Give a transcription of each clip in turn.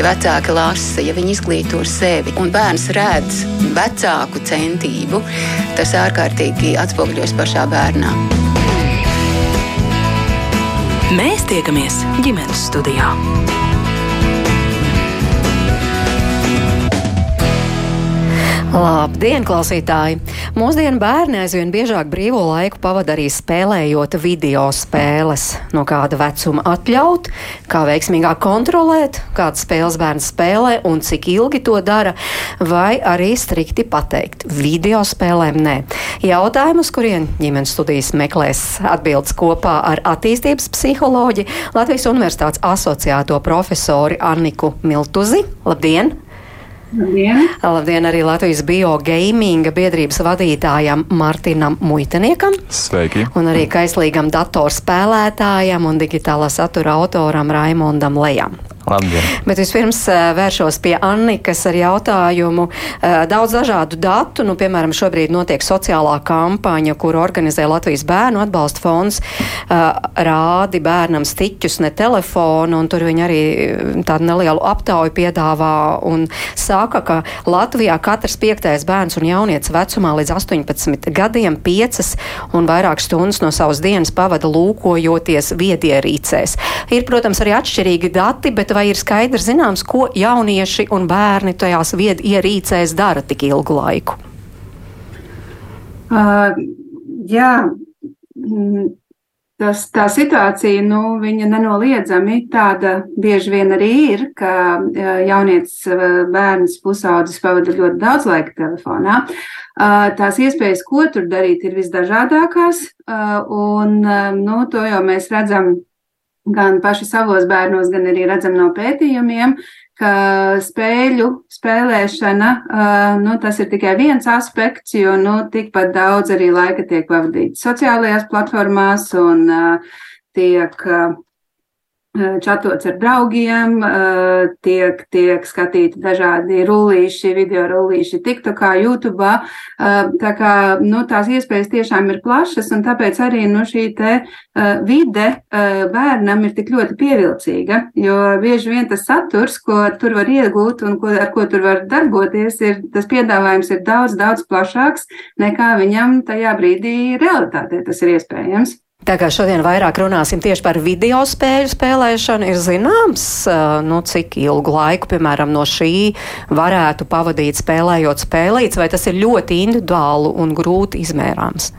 ja vecāki lasa, ja viņi izglīto sevi, un bērns redz vecāku centību, tas ārkārtīgi atspoguļojas pašā bērnā. Mēs tiekamies ģimenes studijā. Labdien, klausītāji! Mūsdienu bērni aizvien biežāk brīvo laiku pavada arī spēlējot video spēles. No kāda vecuma atļaut, kā veiksmīgāk kontrolēt, kādas spēles bērns spēlē un cik ilgi to dara, vai arī strikti pateikt - video spēlēm nē. Jautājumus, kuriem ģimenes studijas meklēs atbildes kopā ar attīstības psiholoģi Latvijas Universitātes asociēto profesori Anniku Miltuzi. Labdien! Labdien! Labdien arī Latvijas biogaming biedrības vadītājam Martinam Muiteniekam. Sveiki! Un arī kaislīgam datorspēlētājam un digitālā satura autoram Raimondam Lejam. Labdien! Bet vispirms vēršos pie Annikas ar jautājumu. Daudz dažādu datu, nu, piemēram, šobrīd notiek sociālā kampaņa, kuru organizē Latvijas bērnu atbalsta fonds, rādi bērnam stiķus, ne telefonu, un tur viņi arī tādu nelielu aptauju piedāvā un saka, ka Latvijā katrs piektais bērns un jaunietis vecumā līdz 18 gadiem piecas un vairāk stundas no savas dienas pavada lūkojoties viedierīcēs. Ir, protams, arī atšķirīgi dati, bet vai ir skaidrs zināms, ko jaunieši un bērni tajās viedierīcēs dara tik ilgu laiku? Uh, jā, tas, tā situācija, nu, viņa nenoliedzami tāda bieži vien arī ir, ka jaunietis bērns pusaudzis pavada ļoti daudz laika telefonā. Tās iespējas, ko tur darīt, ir visdažādākās, un, nu, to jau mēs redzam gan paši savos bērnos, gan arī redzam no pētījumiem, ka spēļu spēlēšana, nu, tas ir tikai viens aspekts, jo, nu, tikpat daudz arī laika tiek pavadīts sociālajās platformās un tiek čatots ar draugiem, tiek, tiek skatīti dažādi rullīši, video rullīši, TikTokā, YouTube. Tā kā, nu, tās iespējas tiešām ir plašas, un tāpēc arī, nu, šī te vide bērnam ir tik ļoti pievilcīga, jo bieži vien tas saturs, ko tur var iegūt un ko, ar ko tur var darboties, ir, tas piedāvājums ir daudz, daudz plašāks nekā viņam tajā brīdī realitātē tas ir iespējams. Tā kā šodien vairāk runāsim tieši par video spēļu spēlēšanu, ir zināms, nu, cik ilgu laiku, piemēram, no šī varētu pavadīt spēlējot spēlītes, vai tas ir ļoti individuāli un grūti izmērāms?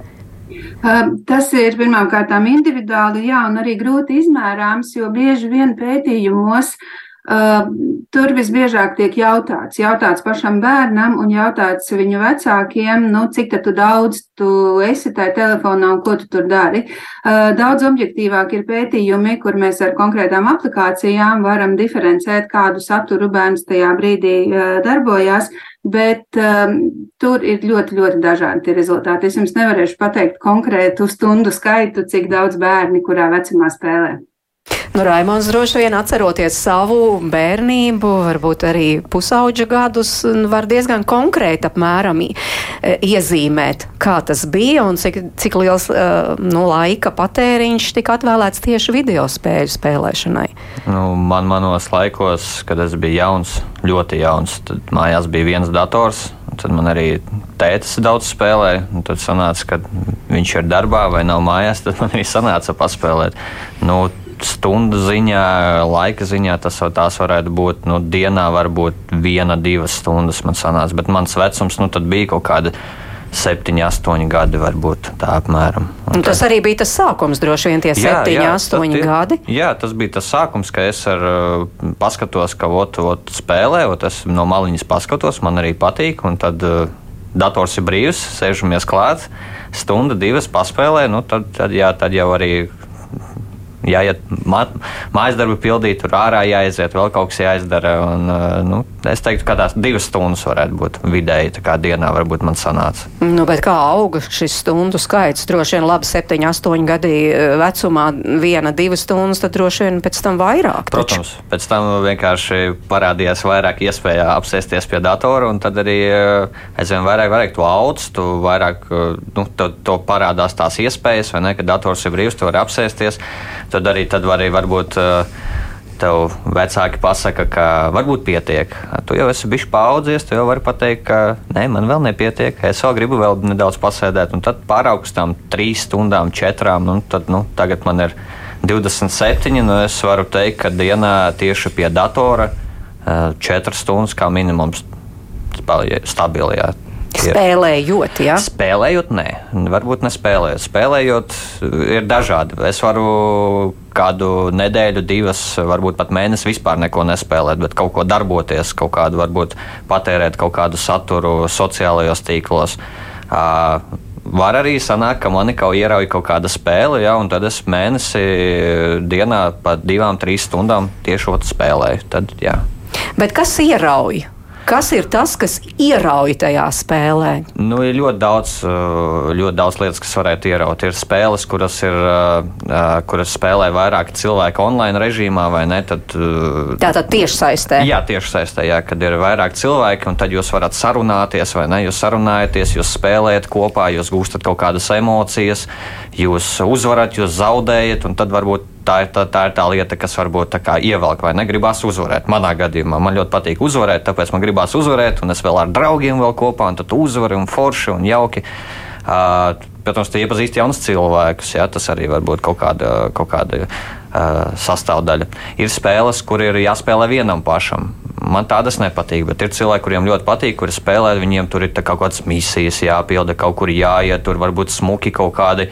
Tas ir pirmkārt individuāli, jā, un arī grūti izmērāms, jo bieži vien pētījumos Uh, tur visbiežāk tiek jautāts, jautāts pašam bērnam un jautāts viņu vecākiem, nu, cik tu daudz tu esi tajā telefonā un ko tu tur dari. Daudz objektīvāk ir pētījumi, kur mēs ar konkrētām aplikācijām varam diferencēt, kādu saturu bērns tajā brīdī darbojās, bet um, tur ir ļoti, ļoti dažādi rezultāti. Es jums nevarēšu pateikt konkrētu stundu skaitu, cik daudz bērni kurā vecumā spēlē. Nu, Raimons droši vien atceroties savu bērnību, varbūt arī pusauģa gadus, var diezgan konkrēti apmēram e, iezīmēt, kā tas bija un cik, cik liels e, nu, laika patēriņš tika atvēlēts tieši video spēļu spēlēšanai. Nu, man manos laikos, kad es biju jauns, ļoti jauns, tad mājās bija viens dators. Tad man arī tētis daudz spēlēja. Tad sanāca, ka viņš ir darbā vai nav mājās. Tad man arī sanāca paspēlēt. Nu, stundu ziņā, laika ziņā tas tās varētu būt nu, dienā, varbūt viena, divas stundas man sanāca. Bet mans vecums nu, bija kaut kāda. Septiņi, astoņi gadi varbūt tā apmēram. Un un tas arī bija tas sākums, droši vien tie jā, septiņi, jā, astoņi tad, gadi. Jā, tas bija tas sākums, ka es ar, uh, paskatos, ka ot, ot, spēlē, ot, es no maliņas paskatos, man arī patīk. Tad uh, dators ir brīvs, sēžamies klāt, stunda, divas paspēlē, nu, tad, tad, jā, tad jau arī jāiet mājas darbu pildīt, tur ārā jāiziet, vēl kaut kas jāizdara. Un, nu, es teiktu, ka tās divas stundas varētu būt vidēji, tā kā dienā varbūt man sanāca. Nu, bet kā auga šis stundu skaits? Droši vien labi 7, 8 gadi vecumā, viena, divas stundas, tad droši vien pēc tam vairāk. Protams, taču. pēc tam vienkārši parādījās vairāk iespēja apsēsties pie datora, un tad arī aizvien vairāk, vairāk to auds, tu vairāk, nu, to, to parādās tās iespējas, vai ne, ka dators ir brīvs, tu vari apsēsties tad arī tad var arī varbūt. Uh, tev vecāki pasaka, ka varbūt pietiek. Tu jau esi bijis paudzies, tu jau vari pateikt, ka nē, man vēl nepietiek. Es vēl gribu vēl nedaudz pasēdēt, un tad pāraugs tam trīs stundām, četrām. Nu, tad, nu, tagad man ir 27, nu es varu teikt, ka dienā tieši pie datora 4 stundas kā minimums stabilajā Spēlējot, jā. Ja? Spēlējot, nē, varbūt nespēlējot. Spēlējot, ir dažādi. Es varu kādu nedēļu, divas, varbūt pat mēnesi vispār neko nespēlēt, bet kaut ko darboties, kaut kādu, varbūt patērēt kaut kādu saturu sociālajos tīklos. Uh, Var arī sanākt, ka mani kaut ierauj kaut kāda spēle, ja, un tad es mēnesi dienā pa divām, trīs stundām tiešot spēlēju. Tad, jā. Bet kas ierauj? Kas ir tas, kas ierauj tajā spēlē? Nu, ir ļoti daudz, uh, ļoti daudz lietas, kas varētu ieraut. Ir spēles, kuras, ir, uh, uh, kuras spēlē vairāk cilvēku online režīmā, vai ne? Tad, Tā tad tieši saistē. Jā, tieši saistē, jā, kad ir vairāk cilvēki, un tad jūs varat sarunāties, vai ne? Jūs sarunājaties, jūs spēlējat kopā, jūs gūstat kaut kādas emocijas, jūs uzvarat, jūs zaudējat, un tad varbūt tā ir tā, tā ir tā lieta, kas varbūt ievelk vai negribas uzvarēt. Manā gadījumā man ļoti patīk uzvarēt, tāpēc man gribās uzvarēt, un es vēl ar draugiem vēl kopā, un tad uzvari un forši un jauki. Uh, protams, tu iepazīsti jaunus cilvēkus. Ja, tas arī var būt kaut kāda, kaut kāda uh, sastāvdaļa. Ir spēles, kur ir jāspēlē vienam pašam. Man tādas nepatīk, bet ir cilvēki, kuriem ļoti patīk, kuri spēlē. Viņiem tur ir kaut kādas misijas jāpilda, kaut kur jāiet, tur varbūt smuki kaut kādi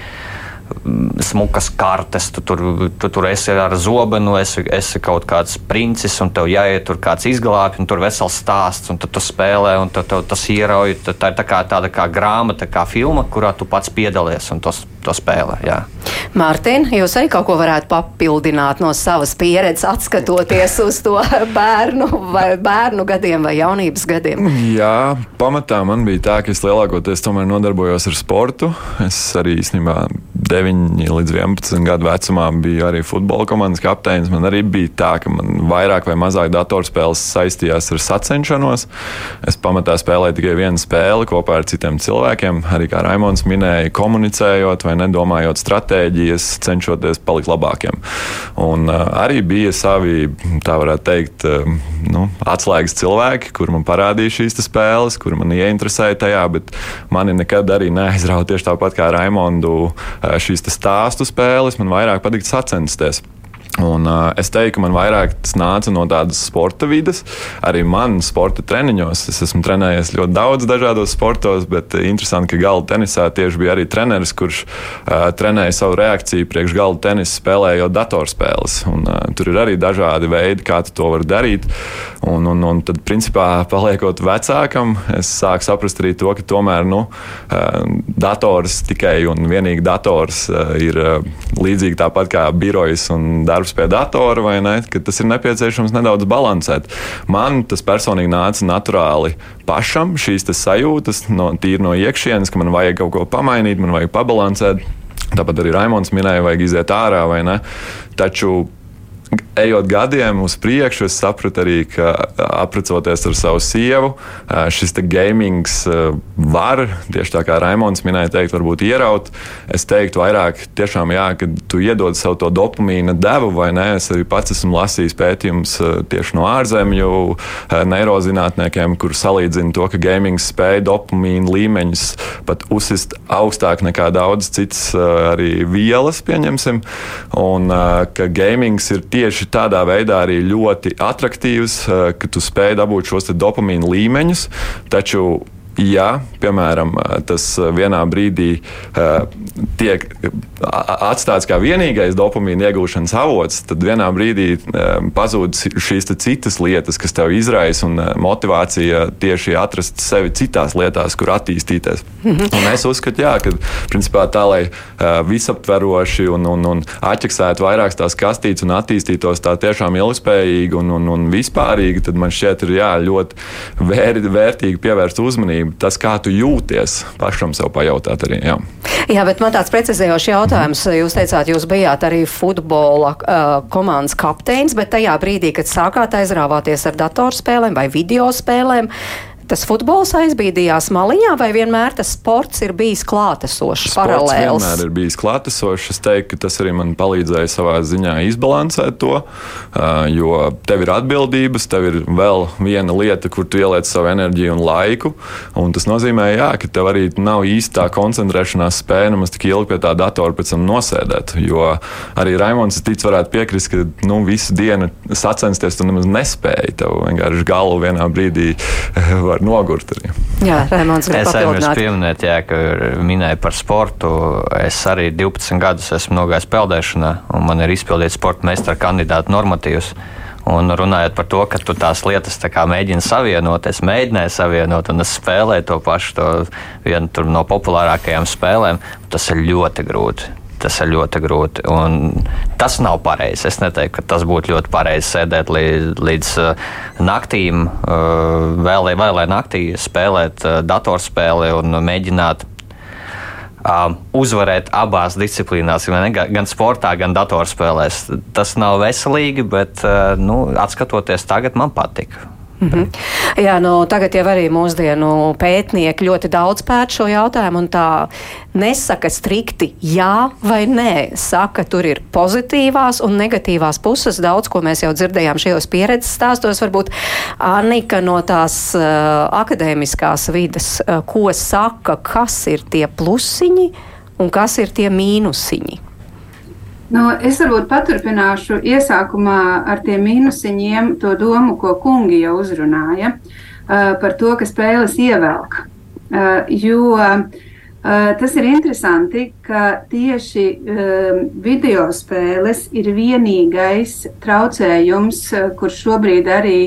smukas kartes, tu tur, tu tur esi ar zobenu, esi, esi kaut kāds princis, un tev jāiet tur kāds izglābj, un tur vesels stāsts, un tu spēlē, un tad tev tas ierauj. Tā ir tā kā, tāda kā grāmata, kā filma, kurā tu pats piedalies un to, to spēlē. Jā. Mārtiņ, jūs arī kaut ko varētu papildināt no savas pieredzes, atskatoties uz to bērnu vai bērnu gadiem vai jaunības gadiem? Jā, pamatā man bija tā, ka es lielākoties tomēr nodarbojos ar sportu. Es arī īstenībā 9 līdz 11 gadu vecumā biju arī futbola komandas kapteinis. Man arī bija tā, ka man vairāk vai mazāk datorspēles saistījās ar sacenšanos. Es pamatā spēlēju tikai vienu spēli kopā ar citiem cilvēkiem, arī kā Raimons minēja, komunicējot vai nedomājot stratēģijas, cenšoties palikt labākiem. Un uh, arī bija savi, tā varētu teikt, uh, nu, atslēgas cilvēki, kur man parādīja šīs spēles, kur man ieinteresēja tajā, bet mani nekad arī neaizrauja tieši tāpat kā Raimondu uh, šīs stāstu spēles. Man vairāk patīk sacensties. Un, uh, es teiktu, ka man vairāk tas nāca no tādas sporta vidas. Arī man sporta treniņos. Es esmu trenējies ļoti daudz dažādos sportos, bet interesanti, ka galda tenisā tieši bija arī treneris, kurš uh, trenēja savu reakciju priekš galda tenisa spēlējot datorspēles. Un, uh, tur ir arī dažādi veidi, kā to vari darīt. Un, un, un tad, principā, paliekot vecākam, es sāku saprast arī to, ka tomēr nu, uh, dators tikai un vienīgi dators uh, ir uh, līdzīgi tāpat kā birojas un darbs darbs pie datora, vai ne? Tas ir nepieciešams nedaudz balansēt. Man tas personīgi nāca naturāli pašam, šīs sajūtas no, tīri no iekšienes, ka man vajag kaut ko pamainīt, man vajag pabalansēt. Tāpat arī Raimons minēja, vajag iziet ārā vai ne. Taču ejot gadiem uz priekšu, es sapratu arī, ka aprecoties ar savu sievu, šis gamings var, tieši tā kā Raimons minēja, teikt, varbūt ieraut. Es teiktu vairāk, tiešām, jā, ka tu iedod sev to dopamīna devu, vai nē. Es arī pats esmu lasījis pētījumus tieši no ārzemju neirozinātniekiem, kur salīdzina to, ka gaming spēja dopamīna līmeņus pat uzsist augstāk nekā daudz citas arī vielas, pieņemsim, un ka gamings ir tieši tādā veidā arī ļoti attraktīvs, eh, ka tu spēj dabūt šos dopamīnu līmeņus, taču ja, piemēram, tas vienā brīdī uh, tiek atstāts kā vienīgais dopamīna iegūšanas avots, tad vienā brīdī pazūd šīs citas lietas, kas tev izraisa un motivācija tieši atrast sevi citās lietās, kur attīstīties. Mhm. Un es uzskatu, jā, ka principā, tā, lai visaptveroši un, un, un atķeksētu vairākas tās kastītes un attīstītos tā tiešām ilgspējīgi un, un, un vispārīgi, tad man šķiet, ir jā, ļoti vēr, vērtīgi pievērst uzmanību tas, kā tu jūties, pašam sev pajautāt arī. Jā, jā bet man tāds precizējošs jautājums. Jūs teicāt, jūs bijāt arī futbola uh, komandas kapteinis, bet tajā brīdī, kad sākāt aizrāvāties ar datorspēlēm vai video spēlēm, tas futbols aizbīdījās maliņā, vai vienmēr tas sports ir bijis klātesošs, paralēls? vienmēr ir bijis klātesošs. Es teiktu, ka tas arī man palīdzēja savā ziņā izbalansēt to, jo tev ir atbildības, tev ir vēl viena lieta, kur tu ieliec savu enerģiju un laiku. Un tas nozīmē, jā, ka tev arī nav īsti tā koncentrēšanās spēja nemaz tik ilgi pie tā datora pēc tam nosēdēt. Jo arī Raimons tic varētu piekrist, ka nu, visu dienu sacensties tu nemaz nespēji. Tev vienkārši galva vienā brīdī var nogurt arī. Jā, Raimons, es arī pieminēt, jā, ka minēju par sportu. Es arī 12 gadus esmu nogājis peldēšanā, un man ir izpildīts sporta meistara kandidāta normatīvs. Un runājot par to, ka tu tās lietas tā mēģini savienot, es mēģināju savienot, un es spēlēju to pašu, to vienu no populārākajām spēlēm. Tas ir ļoti grūti tas ir ļoti grūti. Un tas nav pareizi. Es neteiktu, ka tas būtu ļoti pareizi sēdēt līdz, līdz uh, naktīm, uh, vēlē, vēlē naktī spēlēt uh, datorspēli un mēģināt. Um, uzvarēt abās disciplīnās, gan sportā, gan datorspēlēs. Tas nav veselīgi, bet, uh, nu, skatoties tagad, man patika. Mm -hmm. Jā, nu, tagad jau arī mūsdienu pētnieki ļoti daudz pēt šo jautājumu, un tā nesaka strikti jā vai nē. Saka, tur ir pozitīvās un negatīvās puses. Daudz, ko mēs jau dzirdējām šajos pieredzes stāstos, varbūt Annika no tās uh, akadēmiskās vidas, uh, ko saka, kas ir tie plusiņi un kas ir tie mīnusiņi. Nu, es varbūt paturpināšu iesākumā ar tiem mīnusiņiem, to domu, ko kungi jau uzrunāja uh, par to, ka spēles ievelk. Uh, jo uh, tas ir interesanti, ka tieši video spēles ir vienīgais traucējums, kurš šobrīd arī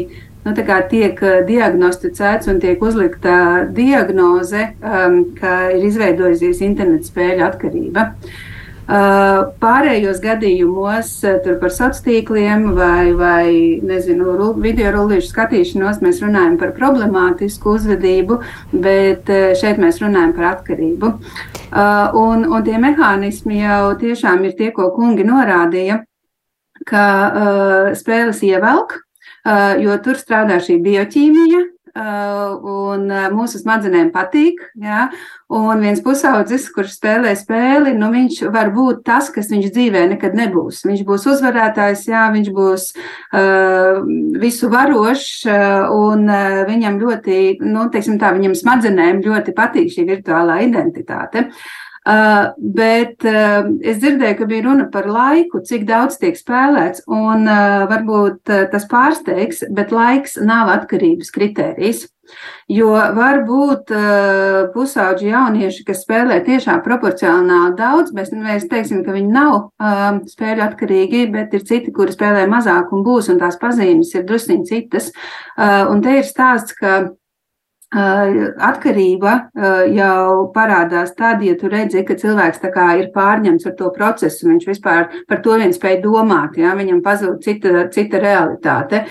nu, tiek diagnosticēts un tiek uzlikta diagnoze, ka ir izveidojusies interneta spēļu atkarība. Uh, pārējos gadījumos, uh, tur par sociāliem tīkliem vai, vai nezinu, video rullīšu skatīšanos, mēs runājam par problemātisku uzvedību, bet uh, šeit mēs runājam par atkarību. Un, un tie mehānismi jau tiešām ir tie, ko kungi norādīja, ka spēles ievelk, jo tur strādā šī bioķīmija, un uh, mūsu smadzenēm patīk. Ja? Un viens pusaudzis, kurš spēlē spēli, nu, viņš var būt tas, kas viņš dzīvē nekad nebūs. Viņš būs uzvarētājs, jā, viņš būs uh, visu varošs, uh, un uh, viņam ļoti, nu, teiksim tā, viņam smadzenēm ļoti patīk šī virtuālā identitāte. Uh, bet uh, es dzirdēju, ka bija runa par laiku, cik daudz tiek spēlēts, un uh, varbūt uh, tas pārsteigs, bet laiks nav atkarības kritērijs. Jo var būt uh, pusauģi jaunieši, kas spēlē tiešām proporcionāli daudz. Mēs, mēs teiksim, ka viņi nav uh, spēļu atkarīgi, bet ir citi, kuri spēlē mazāk un būs, un tās pazīmes ir drusciņi citas. Uh, un te ir stāsts, ka Atkarība jau parādās tad, ja tu redzi, ka cilvēks ir pārņemts ar to procesu, viņš vispār par to vien spēj domāt, ja viņam pazūd cita, cita realitāte.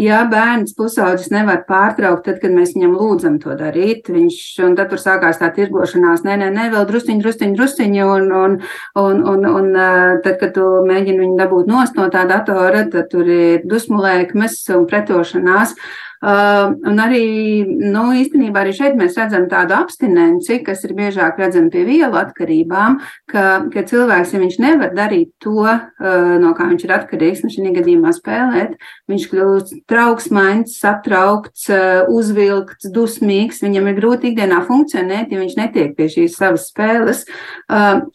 Ja bērns pusaudzis nevar pārtraukt, tad, kad mēs viņam lūdzam to darīt, viņš, tad tur sākās tā tirgošanās, nē, nē, nē, vēl drusciņi, drusciņi, drusciņi, un, un, un, un, un tad, kad tu mēģini viņu dabūt nost no tā datora, tad tur ir dusmulēkmes un pretošanās. Uh, un arī, nu, īstenībā arī šeit mēs redzam tādu abstinenci, kas ir biežāk redzama pie vielu atkarībām, ka, ka cilvēks, ja viņš nevar darīt to, no kā viņš ir atkarīgs, nu, šī gadījumā spēlēt, viņš kļūst trauksmains, satraukts, uzvilkts, dusmīgs, viņam ir grūti ikdienā funkcionēt, ja viņš netiek pie šīs savas spēles.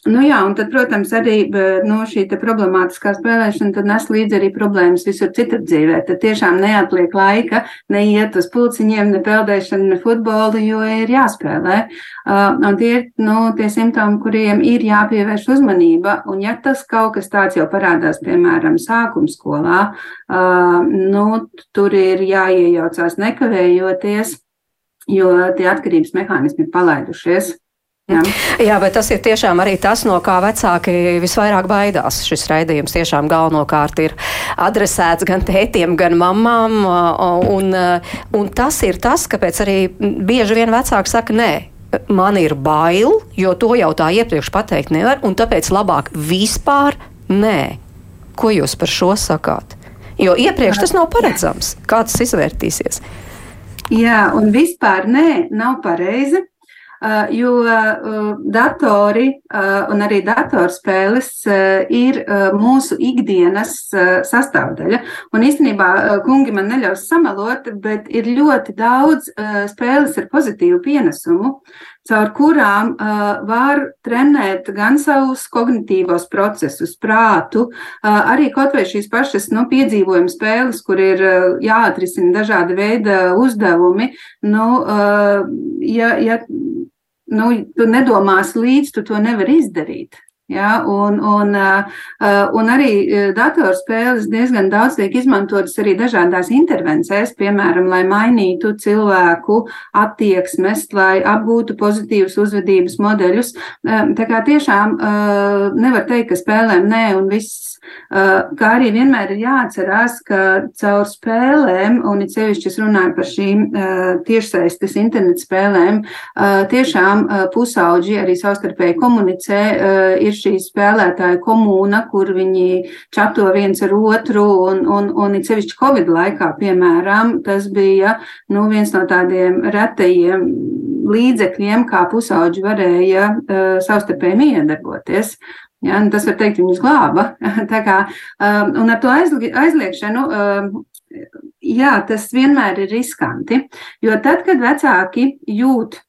Nu jā, un tad, protams, arī, nu, šī problemātiskā spēlēšana nes līdzi arī problēmas visur citur dzīvē. Tad tiešām neatliek laika neiet uz pulciņiem, ne peldēšanu, ne futbolu, jo ir jāspēlē. Uh, un tie ir nu, tie simptomi, kuriem ir jāpievērš uzmanība. Un ja tas kaut kas tāds jau parādās, piemēram, sākuma skolā, uh, nu, tur ir jāiejaucās nekavējoties, jo tie atkarības mehānismi ir palaidušies. Jā. Jā, bet tas ir tiešām arī tas, no kā vecāki visvairāk baidās. Šis raidījums tiešām galvenokārt ir adresēts gan tētiem, gan mamām. Un, un tas ir tas, kāpēc arī bieži vien vecāki saka, nē, man ir bail, jo to jau tā iepriekš pateikt nevar, un tāpēc labāk vispār nē. Ko jūs par šo sakāt? Jo iepriekš tas nav paredzams. Kā tas izvērtīsies? Jā, un vispār nē, nav pareizi. Uh, jo uh, datori uh, un arī datorspēles ir mūsu ikdienas sastāvdaļa. Un īstenībā, kungi man neļaus samalot, bet ir ļoti daudz spēles ar pozitīvu pienesumu, caur kurām var trenēt gan savus kognitīvos procesus, prātu, arī kaut vai šīs pašas nu, piedzīvojuma spēles, kur ir jāatrisina dažādi veidi uzdevumi. Nu, ja, ja nu, tu nedomās līdzi, tu to nevari izdarīt. Ja, un, un, un arī datorspēles diezgan daudz tiek izmantotas arī dažādās intervencēs, piemēram, lai mainītu cilvēku attieksmes, lai apgūtu pozitīvus uzvedības modeļus. Tā kā tiešām nevar teikt, ka spēlēm nē un viss Kā arī vienmēr ir jāatcerās, ka caur spēlēm, un it sevišķi es runāju par šīm tiešsaistes internetu spēlēm, tiešām pusauģi arī savstarpēji komunicē, ir šī spēlētāja komūna, kur viņi čato viens ar otru, un, un, un it sevišķi Covid laikā, piemēram, tas bija nu, viens no tādiem retajiem līdzekļiem, kā pusauģi varēja uh, savstarpēji miedarboties. Ja, tas var teikt, viņus glāba. kā, um, un ar to aizliekšanu, um, jā, tas vienmēr ir riskanti. Jo tad, kad vecāki jūt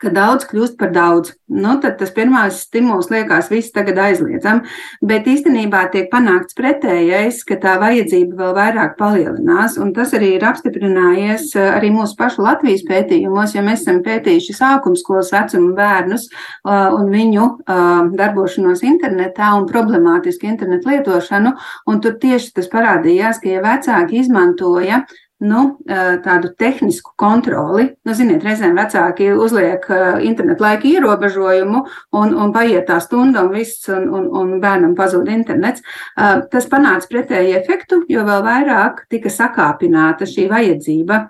ka daudz kļūst par daudz. Nu, tad tas pirmais stimuls liekas, viss tagad aizliedzam, bet īstenībā tiek panākts pretējais, ka tā vajadzība vēl vairāk palielinās, un tas arī ir apstiprinājies eh, arī mūsu pašu Latvijas pētījumos, ja mēs esam pētījuši sākumskolas vecuma bērnus eh, un viņu eh, darbošanos internetā un problemātisku internetu lietošanu, un tur tieši tas parādījās, ka ja vecāki izmantoja nu, tādu tehnisku kontroli. Nu, ziniet, reizēm vecāki uzliek internetu laika ierobežojumu, un, un paiet tā stunda, un viss, un, un, un bērnam pazūd internets. Tas panāca pretēju efektu, jo vēl vairāk tika sakāpināta šī vajadzība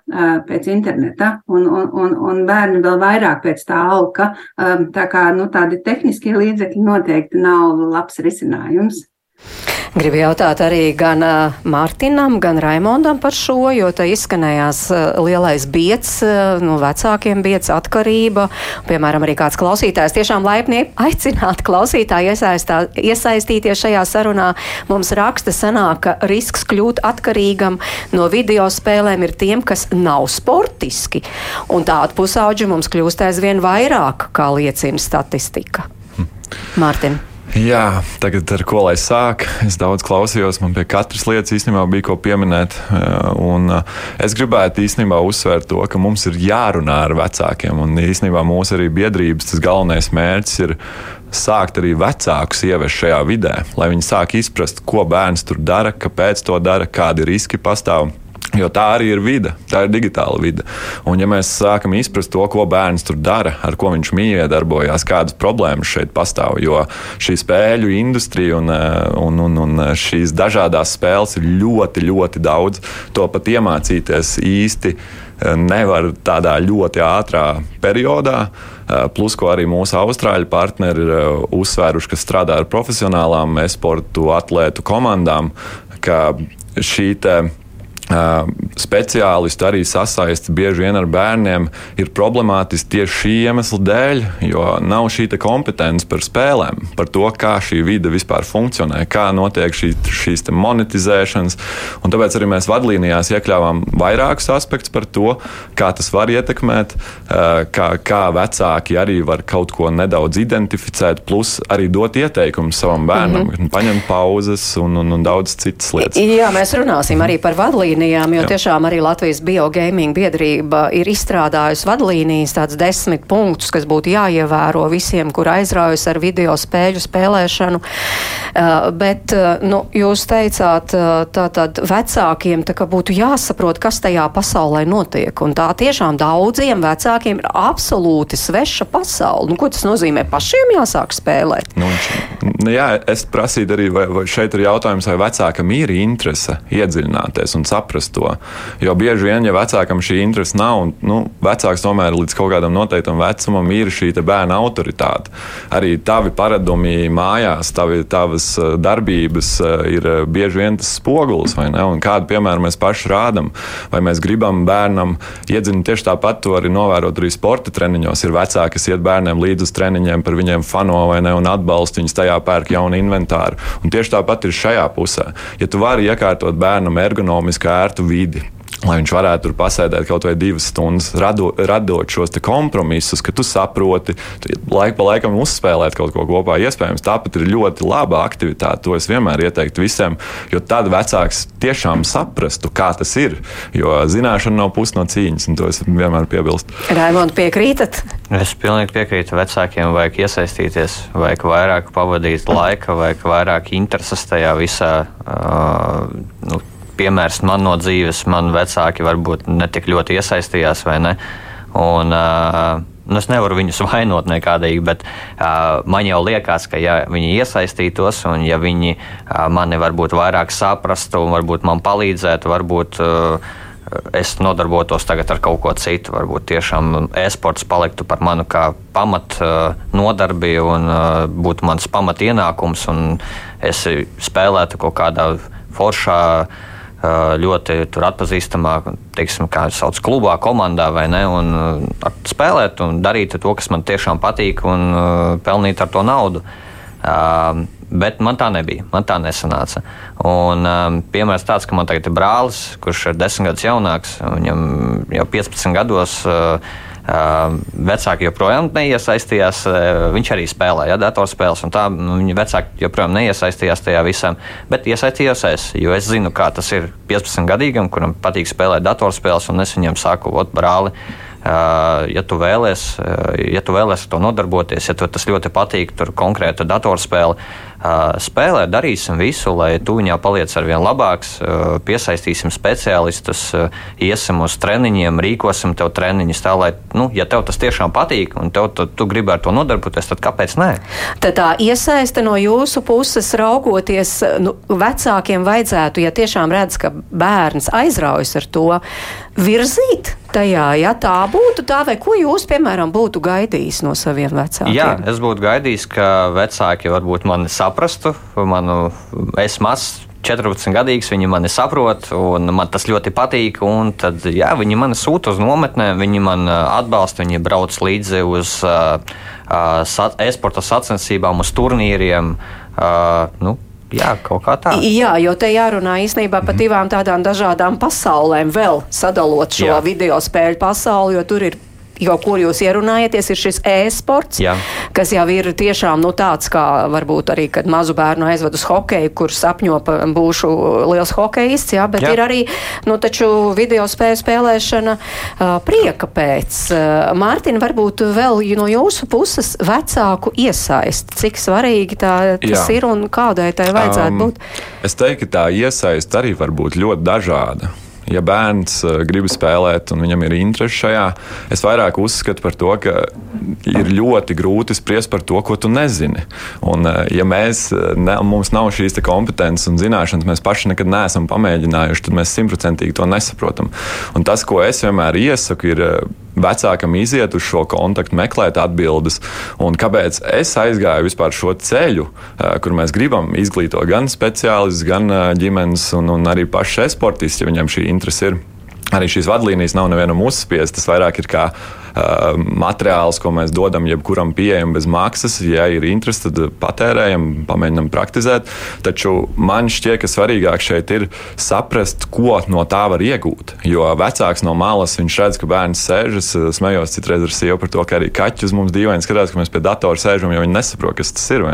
pēc interneta, un, un, un, un bērni vēl vairāk pēc tā alka. Tā kā nu, tādi tehniskie līdzekļi noteikti nav labs risinājums. Gribu jautāt arī gan uh, Mārtiņam, gan Raimondam par šo, jo te izskanējās uh, lielais biets, uh, no vecākiem biets atkarība. Piemēram, arī kāds klausītājs tiešām laipni aicināt klausītāju iesaistīties šajā sarunā. Mums raksta sanāk, ka risks kļūt atkarīgam no video spēlēm ir tiem, kas nav sportiski. Un tādu pusauģu mums kļūst aizvien vairāk, kā liecina statistika. Hm. Mārtiņ. Jā, tagad ar ko lai sāk? Es daudz klausījos, man pie katras lietas īstenībā bija ko pieminēt. Un es gribētu īstenībā uzsvērt to, ka mums ir jārunā ar vecākiem. Un īstenībā mūsu arī biedrības galvenais mērķis ir sākt arī vecākus ievest šajā vidē, lai viņi sāk izprast, ko bērns tur dara, kāpēc to dara, kādi riski pastāv. Jo tā arī ir vide, tā ir digitāla vide. Un, ja mēs sākam izprast to, ko bērns tur dara, ar ko viņš mīlēja, darbojās, kādas problēmas šeit pastāv, jo šī spēļu industrija un, eh, un, un, un šīs dažādas spēles ir ļoti, ļoti daudz. To pat iemācīties īsti eh, nevar tādā ļoti ātrā periodā. Eh, plus, ko arī mūsu austrāļu partneri ir uzsvēruši, kas strādā ar profesionālām e-sportu atlētu komandām, ka šī speciālisti arī sasaisti bieži vien ar bērniem ir problemātiski tieši šī iemesla dēļ, jo nav šī kompetence par spēlēm, par to, kā šī vide vispār funkcionē, kā notiek šī, šīs monetizēšanas. Un tāpēc arī mēs vadlīnijās iekļāvām vairākus aspektus par to, kā tas var ietekmēt, kā, kā vecāki arī var kaut ko nedaudz identificēt, plus arī dot ieteikumus savam bērnam, mm -hmm. paņemt pauzes un, un, un daudz citas lietas. Jā, mēs runāsim arī par vadlīniju vadlīnijām, jo Jā. tiešām arī Latvijas biogaming biedrība ir izstrādājusi vadlīnijas, tāds desmit punktus, kas būtu jāievēro visiem, kur aizraujas ar video spēļu spēlēšanu. Uh, bet, uh, nu, jūs teicāt, uh, tātad vecākiem tā būtu jāsaprot, kas tajā pasaulē notiek. Un tā tiešām daudziem vecākiem ir absolūti sveša pasaule. Nu, ko tas nozīmē? Pašiem jāsāk spēlēt. Nu, nu jā, es prasītu arī, vai, vai šeit ir jautājums, vai vecākam ir interese iedziļināties un saprast saprast to. Jo bieži vien, ja vecākam šī interese nav, un nu, vecāks tomēr līdz kaut kādam noteiktam vecumam ir šī bērna autoritāte. Arī tavi paradumi mājās, tavi, tavas eh, darbības eh, ir eh, bieži vien tas spogulis, vai ne? Un kādu piemēru mēs paši rādām, vai mēs gribam bērnam iedzināt tieši tāpat, to arī novērot arī sporta treniņos. Ir vecāki, kas iet bērniem līdzi uz treniņiem, par viņiem fano vai ne, un atbalsta viņus tajā pērk jaunu inventāru. Un tieši tāpat ir šajā pusē. Ja tu vari iekārtot bērnam ergonomiski ērtu vidi, lai viņš varētu tur pasēdēt kaut vai divas stundas, rado, radot šos kompromisus, ka tu saproti, tu laik pa laikam uzspēlēt kaut ko kopā. Iespējams, tāpat ir ļoti laba aktivitāte. To es vienmēr ieteiktu visiem, jo tad vecāks tiešām saprastu, kā tas ir. Jo zināšana nav puse no cīņas, un to es vienmēr piebilstu. Raimond, piekrītat? Es pilnīgi piekrītu. Vecākiem vajag iesaistīties, vajag vairāk pavadīt laika, vajag vairāk intereses tajā visā. Uh, nu, piemērs man no dzīves, man vecāki varbūt netik ļoti iesaistījās vai ne. Un, uh, Nu, es nevaru viņus vainot nekādīgi, bet uh, man jau liekas, ka ja viņi iesaistītos un ja viņi uh, mani varbūt vairāk saprastu un varbūt man palīdzētu, varbūt uh, es nodarbotos tagad ar kaut ko citu. Varbūt tiešām e-sports paliktu par manu kā pamat nodarbi un būtu mans pamat ienākums un es spēlētu kaut kādā foršā ļoti atpazīstamā, teiksim, kā jau sauc, klubā, komandā vai ne, un spēlēt un darīt to, kas man tiešām patīk, un pelnīt ar to naudu. Bet man tā nebija, man tā nesanāca. Un, um, piemērs tāds, ka man tagad ir brālis, kurš ir desmit gadus jaunāks, viņam jau 15 gados. Uh, Vecāki joprojām neiesaistījās. Viņš arī spēlēja datorspēles, un tā nu, viņa vecāki joprojām neiesaistījās tajā visā. Bet iesaistījos es, jo es zinu, kā tas ir 15 gadīgam, kuram patīk spēlēt datorspēles, un es viņam saku, ot, brāli. Ja tu vēlēsies, ja tu vēlēsies ar to nodarboties, ja tev tas ļoti patīk, tur konkrēta datorspēle, spēlē, darīsim visu, lai tu viņā paliec ar vien labāks, piesaistīsim speciālistus, iesim uz treniņiem, rīkosim tev treniņus tā, lai, nu, ja tev tas tiešām patīk un tev, tu, tu gribi ar to nodarboties, tad kāpēc nē? Tad tā iesaiste no jūsu puses raugoties, nu, vecākiem vajadzētu, ja tiešām redz, ka bērns aizraujas ar to, virzīt tajā, ja tā būtu tā, vai ko jūs, piemēram, būtu gaidījis no saviem vecākiem? Jā, es būtu gaidījis, ka vecāki varbūt mani saprastu. Manu, es mazs 14 gadīgs, viņi mani saprot, un man tas ļoti patīk. Tad, jā, viņi mani sūta uz nometnēm, viņi man atbalsta, viņi brauc līdzi uz uh, uh, e-sporta sacensībām, uz turnīriem. Uh, nu, Jā, kaut kā tā. Jā, jo te jārunā īstenībā par mhm. divām tādām dažādām pasaulēm, vēl sadalot šo Jā. video spēļu pasauli, jo tur ir jo kur jūs ierunājaties, ir šis e-sports, kas jau ir tiešām nu, tāds, kā varbūt arī, kad mazu bērnu aizved uz hokeju, kur sapņo būšu liels hokejists, jā, bet jā. ir arī, nu, taču video spēju spēlēšana uh, prieka pēc. Uh, Mārtiņ, varbūt vēl no jūsu puses vecāku iesaist, cik svarīgi tā tas jā. ir un kādai tai vajadzētu um, būt? Es teiktu, ka tā iesaist arī var būt ļoti dažāda ja bērns uh, grib spēlēt un viņam ir interese šajā, es vairāk uzskatu par to, ka ir ļoti grūti spriest par to, ko tu nezini. Un, uh, ja mēs, eh, ne, mums nav šīs kompetences un zināšanas, mēs paši nekad neesam pamēģinājuši, tad mēs simtprocentīgi to nesaprotam. Un tas, ko es vienmēr iesaku, ir vecākam iziet uz šo kontaktu, meklēt atbildes. Un kāpēc es aizgāju vispār šo ceļu, kur mēs gribam izglītot gan speciālistus, gan ģimenes un, un arī pašu esportistus, ja viņam šī interese ir. Arī šīs vadlīnijas nav nevienam uzspiestas, tas vairāk ir kā materiāls, ko mēs dodam jebkuram pieejam bez maksas. Ja ir interese, tad patērējam, pamēģinam praktizēt. Taču man šķiet, ka svarīgāk šeit ir saprast, ko no tā var iegūt. Jo vecāks no malas redz, ka bērns sēžas, smējos citreiz ar sievu par to, ka arī kaķi uz mums dīvaini skatās, ka mēs pie datora sēžam, jo viņi nesaprot, kas tas ir.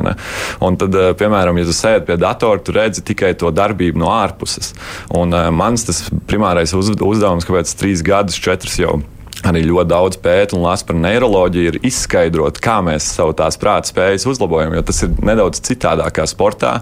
Un tad, piemēram, ja tu sēdi pie datora, tu redzi tikai to darbību no ārpuses. Un uh, mans tas primārais uzdevums, kāpēc trīs gadus, četrus jau arī ļoti daudz pēta un lasa par neiroloģiju, ir izskaidrot, kā mēs savu tās prāta spējas uzlabojam. Jo tas ir nedaudz citādāk kā sportā,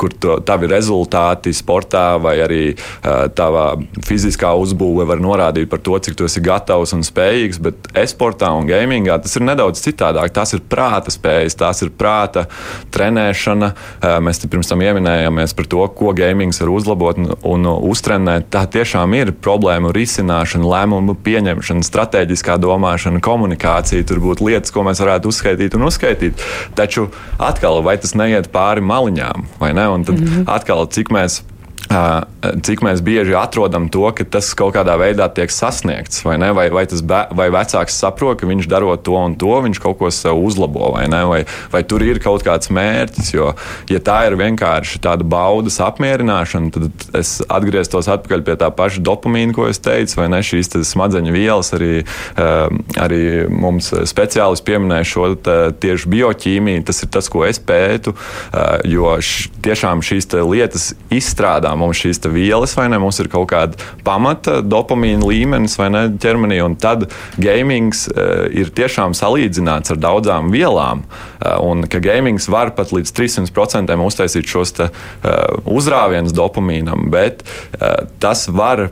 kur to, tavi rezultāti sportā vai arī uh, tava fiziskā uzbūve var norādīt par to, cik tu esi gatavs un spējīgs. Bet e-sportā un gamingā tas ir nedaudz citādāk. Tās ir prāta spējas, tās ir prāta trenēšana. Uh, mēs pirms tam ieminējāmies par to, ko gamings var uzlabot un, un uztrenēt. Tā tiešām ir problēmu risināšana, lēmumu pieņemšana, strateģiskā domāšana, komunikācija, tur būtu lietas, ko mēs varētu uzskaitīt un uzskaitīt. Taču atkal, vai tas neiet pāri maliņām, vai ne? Un tad mm -hmm. atkal, cik mēs cik mēs bieži atrodam to, ka tas kaut kādā veidā tiek sasniegts, vai, ne? vai, vai, bē, vai vecāks saprot, ka viņš darot to un to, viņš kaut ko sev uzlabo, vai, ne? vai, vai tur ir kaut kāds mērķis. Jo, ja tā ir vienkārši tāda baudas apmierināšana, tad es atgrieztos atpakaļ pie tā paša dopamīna, ko es teicu, vai ne? Šīs smadzeņu vielas arī, arī mums speciālisti pieminēja šo tieši bioķīmiju. Tas ir tas, ko es pētu, jo š, tiešām šīs lietas izstrādā mums šīs vielas, vai ne? Mums ir kaut kāda pamata dopamīna līmenis vai ne ķermenī, un tad gamings uh, ir tiešām salīdzināts ar daudzām vielām, uh, un ka gamings var pat līdz 300% uztaisīt šos te, uh, uzrāvienus dopamīnam, bet uh, tas var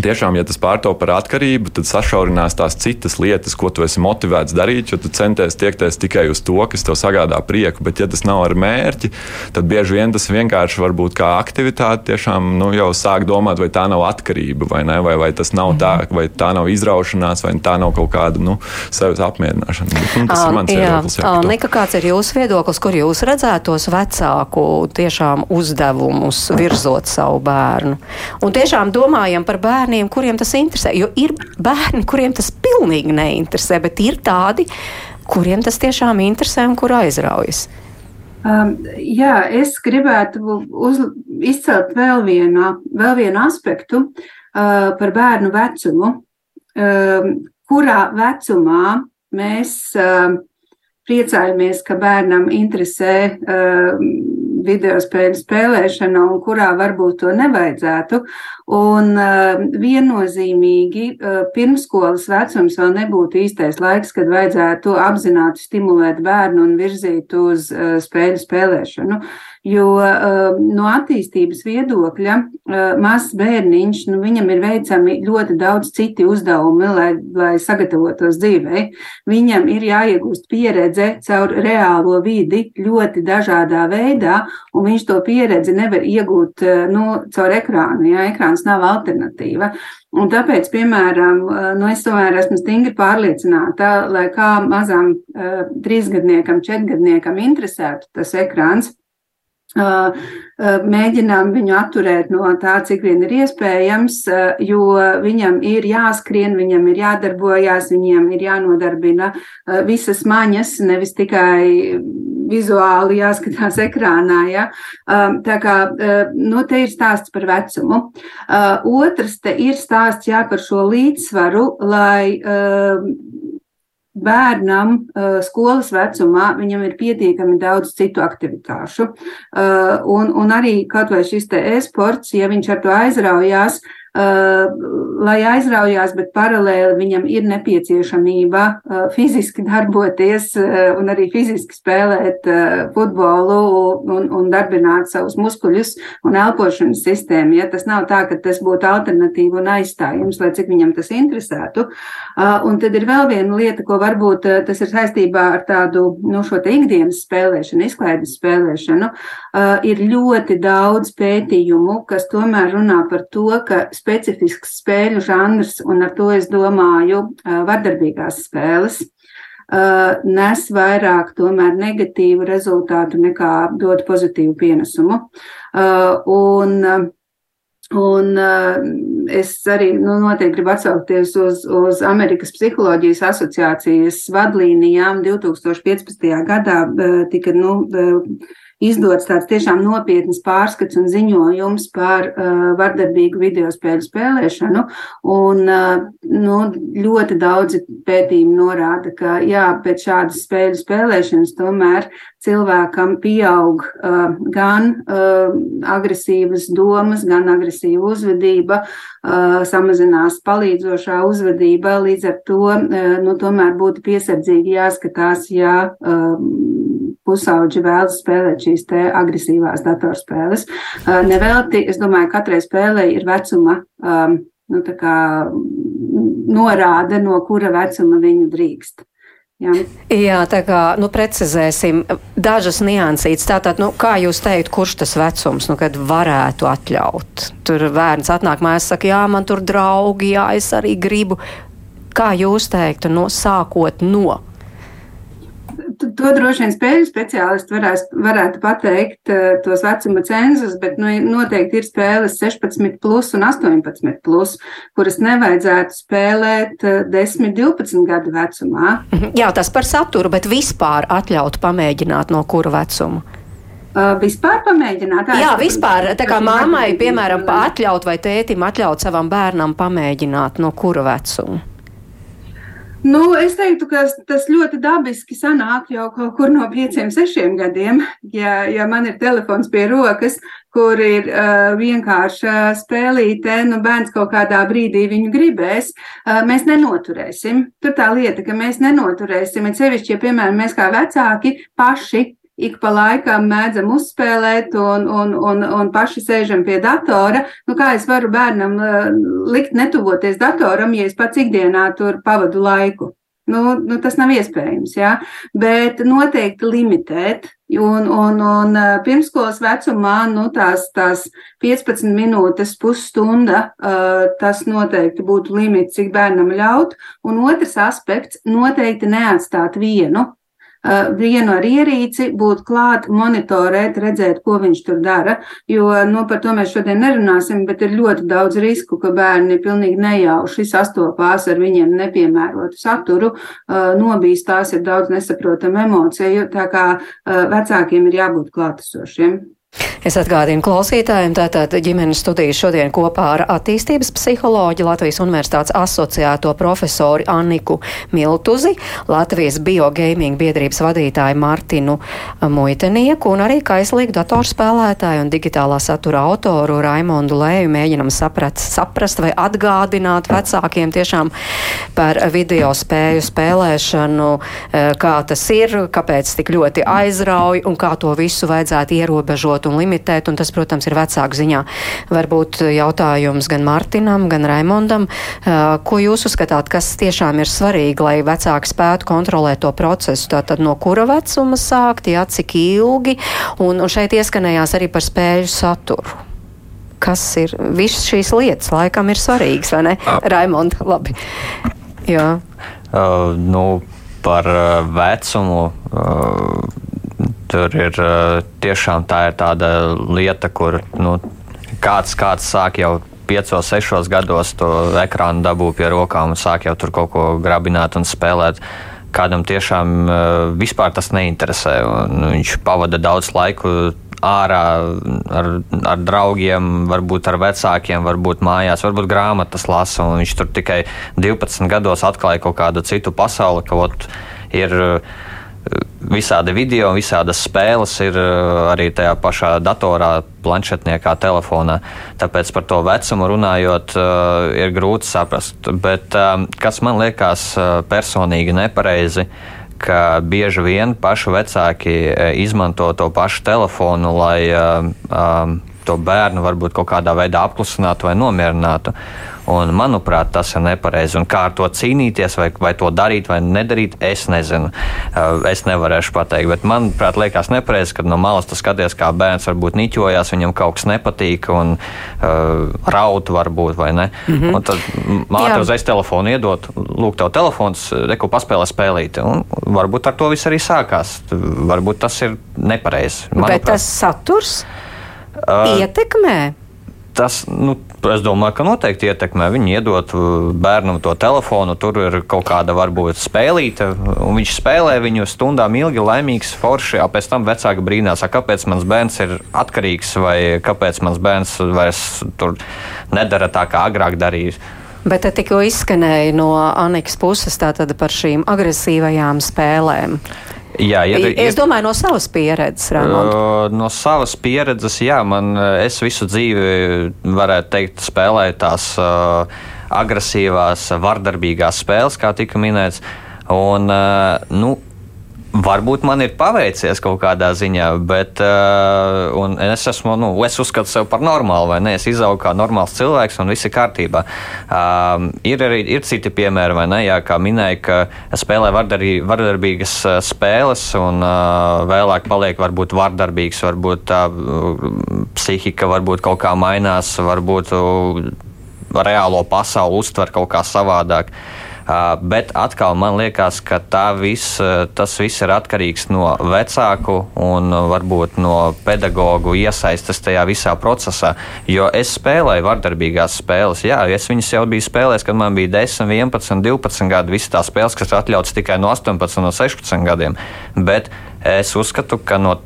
Tiešām, ja tas pārto par atkarību, tad sašaurinās tās citas lietas, ko tu esi motivēts darīt, jo tu centies tiekties tikai uz to, kas tev sagādā prieku. Bet, ja tas nav ar mērķi, tad bieži vien tas vienkārši var būt kā aktivitāte. Tiešām nu, jau sāk domāt, vai tā nav atkarība, vai, ne, vai, vai tas nav tā, mhm. vai tā nav izraušanās, vai tā nav kaut kāda nu, sevis apmierināšana. Nu, tas ir mans viedoklis. Nika, kāds ir jūsu viedoklis, kur jūs redzētos vecāku tiešām uzdevumus virzot savu bērnu? Un tiešām domājam par bērnu bērniem, kuriem tas interesē. Jo ir bērni, kuriem tas pilnīgi neinteresē, bet ir tādi, kuriem tas tiešām interesē un kur aizraujas. Um, jā, es gribētu uz, izcelt vēl vienu, vēl vienu aspektu uh, par bērnu vecumu, um, kurā vecumā mēs uh, priecājamies, ka bērnam interesē uh, video spēļu spēlēšana un kurā varbūt to nevajadzētu. Un uh, viennozīmīgi uh, pirmskolas vecums vēl nebūtu īstais laiks, kad vajadzētu apzināti stimulēt bērnu un virzīt uz uh, spēļu spēlēšanu. Jo uh, no attīstības viedokļa uh, mazs bērniņš, nu, viņam ir veicami ļoti daudz citi uzdevumi, lai, lai sagatavotos dzīvei. Viņam ir jāiegūst pieredze caur reālo vidi ļoti dažādā veidā, un viņš to pieredzi nevar iegūt uh, nu, caur ekrānu. Ja? Ekrāns nav alternatīva. Un tāpēc, piemēram, nu, es tomēr esmu stingri pārliecināta, lai kā mazam trīsgadniekam, četrgadniekam interesētu tas ekrāns, mēģinām viņu atturēt no tā, cik vien ir iespējams, jo viņam ir jāskrien, viņam ir jādarbojas, viņiem ir jānodarbina visas maņas, nevis tikai vizuāli jāskatās ekrānā. Ja? Tā kā nu, te ir stāsts par vecumu. Otrs te ir stāsts jā, par šo līdzsvaru, lai bērnam uh, skolas vecumā viņam ir pietiekami daudz citu aktivitāšu. Uh, un, un arī kaut vai šis te e-sports, ja viņš ar to aizraujās, lai aizraujās, bet paralēli viņam ir nepieciešamība fiziski darboties un arī fiziski spēlēt futbolu un, un darbināt savus muskuļus un elpošanas sistēmu. Ja tas nav tā, ka tas būtu alternatīva un aizstājums, lai cik viņam tas interesētu. Un tad ir vēl viena lieta, ko varbūt tas ir saistībā ar tādu, nu, šo te ikdienas spēlēšanu, izklaides spēlēšanu. Ir ļoti daudz pētījumu, kas tomēr runā par to, ka specifisks spēļu žanrs, un ar to es domāju vardarbīgās spēles, nes vairāk tomēr negatīvu rezultātu nekā dod pozitīvu pienesumu. Un, Un es arī nu, noteikti gribu atsaukties uz, uz Amerikas Psiholoģijas asociācijas vadlīnijām. 2015. gadā tika nu, izdots tāds tiešām nopietns pārskats un ziņojums par uh, vardarbīgu video spēļu spēlēšanu. Un, uh, nu, ļoti daudzi pētījumi norāda, ka jā, pēc šādas spēļu spēlēšanas tomēr cilvēkam pieaug uh, gan uh, agresīvas domas, gan agresīva uzvedība, uh, samazinās palīdzošā uzvedība. Līdz ar to uh, nu, tomēr būtu piesardzīgi jāskatās, ja um, pusauģi vēlas spēlēt šīs te agresīvās datorspēles. Nevelti, es domāju, katrai spēlei ir vecuma um, nu, kā, norāde, no kura vecuma viņu drīkst. Jā. Jā, tā kā nu, precizēsim dažas niansītas. Tātad, nu, kā jūs teikt, kurš tas vecums, nu, kad varētu atļaut? Tur bērns atnāk mājās, saka, jā, man tur draugi, jā, es arī gribu. Kā jūs teiktu, no sākot no? To droši vien spēļu speciālisti varēs, varētu pateikt uh, tos vecuma cenzus, bet nu, noteikti ir spēles 16 plus un 18 plus, kuras nevajadzētu spēlēt uh, 10, 12 gadu vecumā. Mhm. Jā, tas par saturu, bet vispār atļaut pamēģināt no kura vecuma? Uh, vispār pamēģināt. Jā, vispār. Tā kā mammai, piemēram, atļaut vai tētim atļaut savam bērnam pamēģināt no kura vecuma? Nu, es teiktu, ka tas ļoti dabiski sanāk jau kaut kur no pieciem, sešiem gadiem. Ja, ja man ir telefons pie rokas, kur ir uh, vienkārša spēlīte, nu, bērns kaut kādā brīdī viņu gribēs, uh, mēs nenoturēsim. Tur tā lieta, ka mēs nenoturēsim, ir sevišķi, ja, piemēram, mēs kā vecāki paši ik pa laikam mēdzam uzspēlēt un, un, un, un paši sēžam pie datora. Nu, kā es varu bērnam uh, likt netuvoties datoram, ja es pats ikdienā tur pavadu laiku? Nu, nu, tas nav iespējams, jā. bet noteikti limitēt. Un, un, un uh, pirmskolas vecumā nu, tās, tās 15 minūtes, pusstunda, uh, tas noteikti būtu limits, cik bērnam ļaut. Un otrs aspekts - noteikti neatstāt vienu Eh, vienu ar ierīci, būt klāt, monitorēt, redzēt, ko viņš tur dara. Jo nu, par to mēs šodien nerunāsim, bet ir ļoti daudz risku, ka bērni pilnīgi nejauši sastopās ar viņiem nepiemērotu saturu, eh, nobīstās ir daudz nesaprotamu emociju, tā kā eh, vecākiem ir jābūt klātesošiem. Es atgādinu klausītājiem, tātad ģimenes studijas šodien kopā ar attīstības psiholoģi Latvijas Universitātes asociēto profesoru Anniku Miltuzi, Latvijas biogaming biedrības vadītāju Martinu Muitenieku un arī kaislīgu datorspēlētāju un digitālā satura autoru Raimondu Lēju mēģinam saprat, saprast vai atgādināt vecākiem tiešām par video spēju spēlēšanu, eh, kā tas ir, kāpēc tik ļoti aizrauj un kā to visu vajadzētu ierobežot un limitēt un tas, protams, ir vecāku ziņā. Varbūt jautājums gan Martinam, gan Raimondam, ko jūs uzskatāt, kas tiešām ir svarīgi, lai vecāki spētu kontrolēt to procesu? Tātad no kura vecuma sākt, jā, cik ilgi, un, un šeit ieskanējās arī par spēļu saturu. Kas ir visas šīs lietas, laikam ir svarīgas, vai ne? Raimonda, labi. Jā. Uh, nu, par uh, vecumu. Uh, Tur ir tiešām tā ir tāda lieta, kur nu, kāds, kāds sāk jau piecos, sešos gados to ekrānu dabū pie rokām un sāk jau tur kaut ko grabināt un spēlēt. Kādam tiešām vispār tas neinteresē. Viņš pavada daudz laiku ārā ar, ar draugiem, varbūt ar vecākiem, varbūt mājās, varbūt grāmatas lasa. Viņš tur tikai 12 gados atklāja kaut kādu citu pasauli, ka ot, ir visādi video, visādas spēles ir eh, arī tajā pašā datorā, planšetniekā, telefonā. Tāpēc par to vecumu runājot, eh, ir grūti saprast. Bet eh, kas man liekas personīgi nepareizi, ka bieži vien paši vecāki izmanto to pašu telefonu, lai um, to bērnu varbūt kaut kādā veidā apklusinātu vai nomierinātu. Un, manuprāt, tas ir nepareizi. Un kā ar to cīnīties, vai, vai to darīt, vai nedarīt, es nezinu. Uh, es nevarēšu pateikt. Bet, manuprāt, liekas nepareizi, kad no malas tas skaties, kā bērns varbūt niķojās, viņam kaut kas nepatīk un uh, raut varbūt, vai ne. Mm -hmm. Un tad māte uzreiz telefonu iedot, lūk, tev telefons, reku paspēlē spēlīt. Un varbūt ar to viss arī sākās. Varbūt tas ir nepareizi. Manuprāt. Bet tas saturs ietekmē. tas, nu, es domāju, ka noteikti ietekmē. Viņi iedod uh, bērnam to telefonu, tur ir kaut kāda varbūt spēlīta, un viņš spēlē viņu stundām ilgi, laimīgs, forši. Pēc tam vecāki brīnās, kāpēc mans bērns ir atkarīgs vai kāpēc mans bērns vairs tur nedara tā, kā agrāk darīja. Bet te tikko izskanēja no Anikas puses par šīm agresīvajām spēlēm. Jā, ir, ir, es domāju, no savas pieredzes, Rāmond. Uh, no savas pieredzes, jā, man es visu dzīvi, varētu teikt, spēlēju tās uh, agresīvās, vardarbīgās spēles, kā tika minēts. Un, uh, nu, Varbūt man ir paveicies kaut kādā ziņā, bet uh, es esmu, nu, es uzskatu sevi par normālu, vai ne? Es izaugu kā normāls cilvēks, un viss ir kārtībā. Uh, ir arī ir citi piemēri, vai ne? Jā, kā minēja, ka spēlē vardarbī, vardarbīgas uh, spēles, un uh, vēlāk paliek varbūt vardarbīgs, varbūt tā uh, psihika varbūt kaut kā mainās, varbūt uh, reālo pasauli uztver kaut kā savādāk. Uh, Bet atkal man liekas, ka viss, tas viss ir atkarīgs no vecāku un varbūt no pedagoģu iesaistas tajā visā procesā. Jo es spēlēju vardarbīgās spēles. Jā, es viņas jau biju spēlējis, kad man bija 10, 11, 12 gadi. Visas tās spēles, kas atļautas tikai no 18, no 16 gadiem. Bet Es uzskatu, ka, no,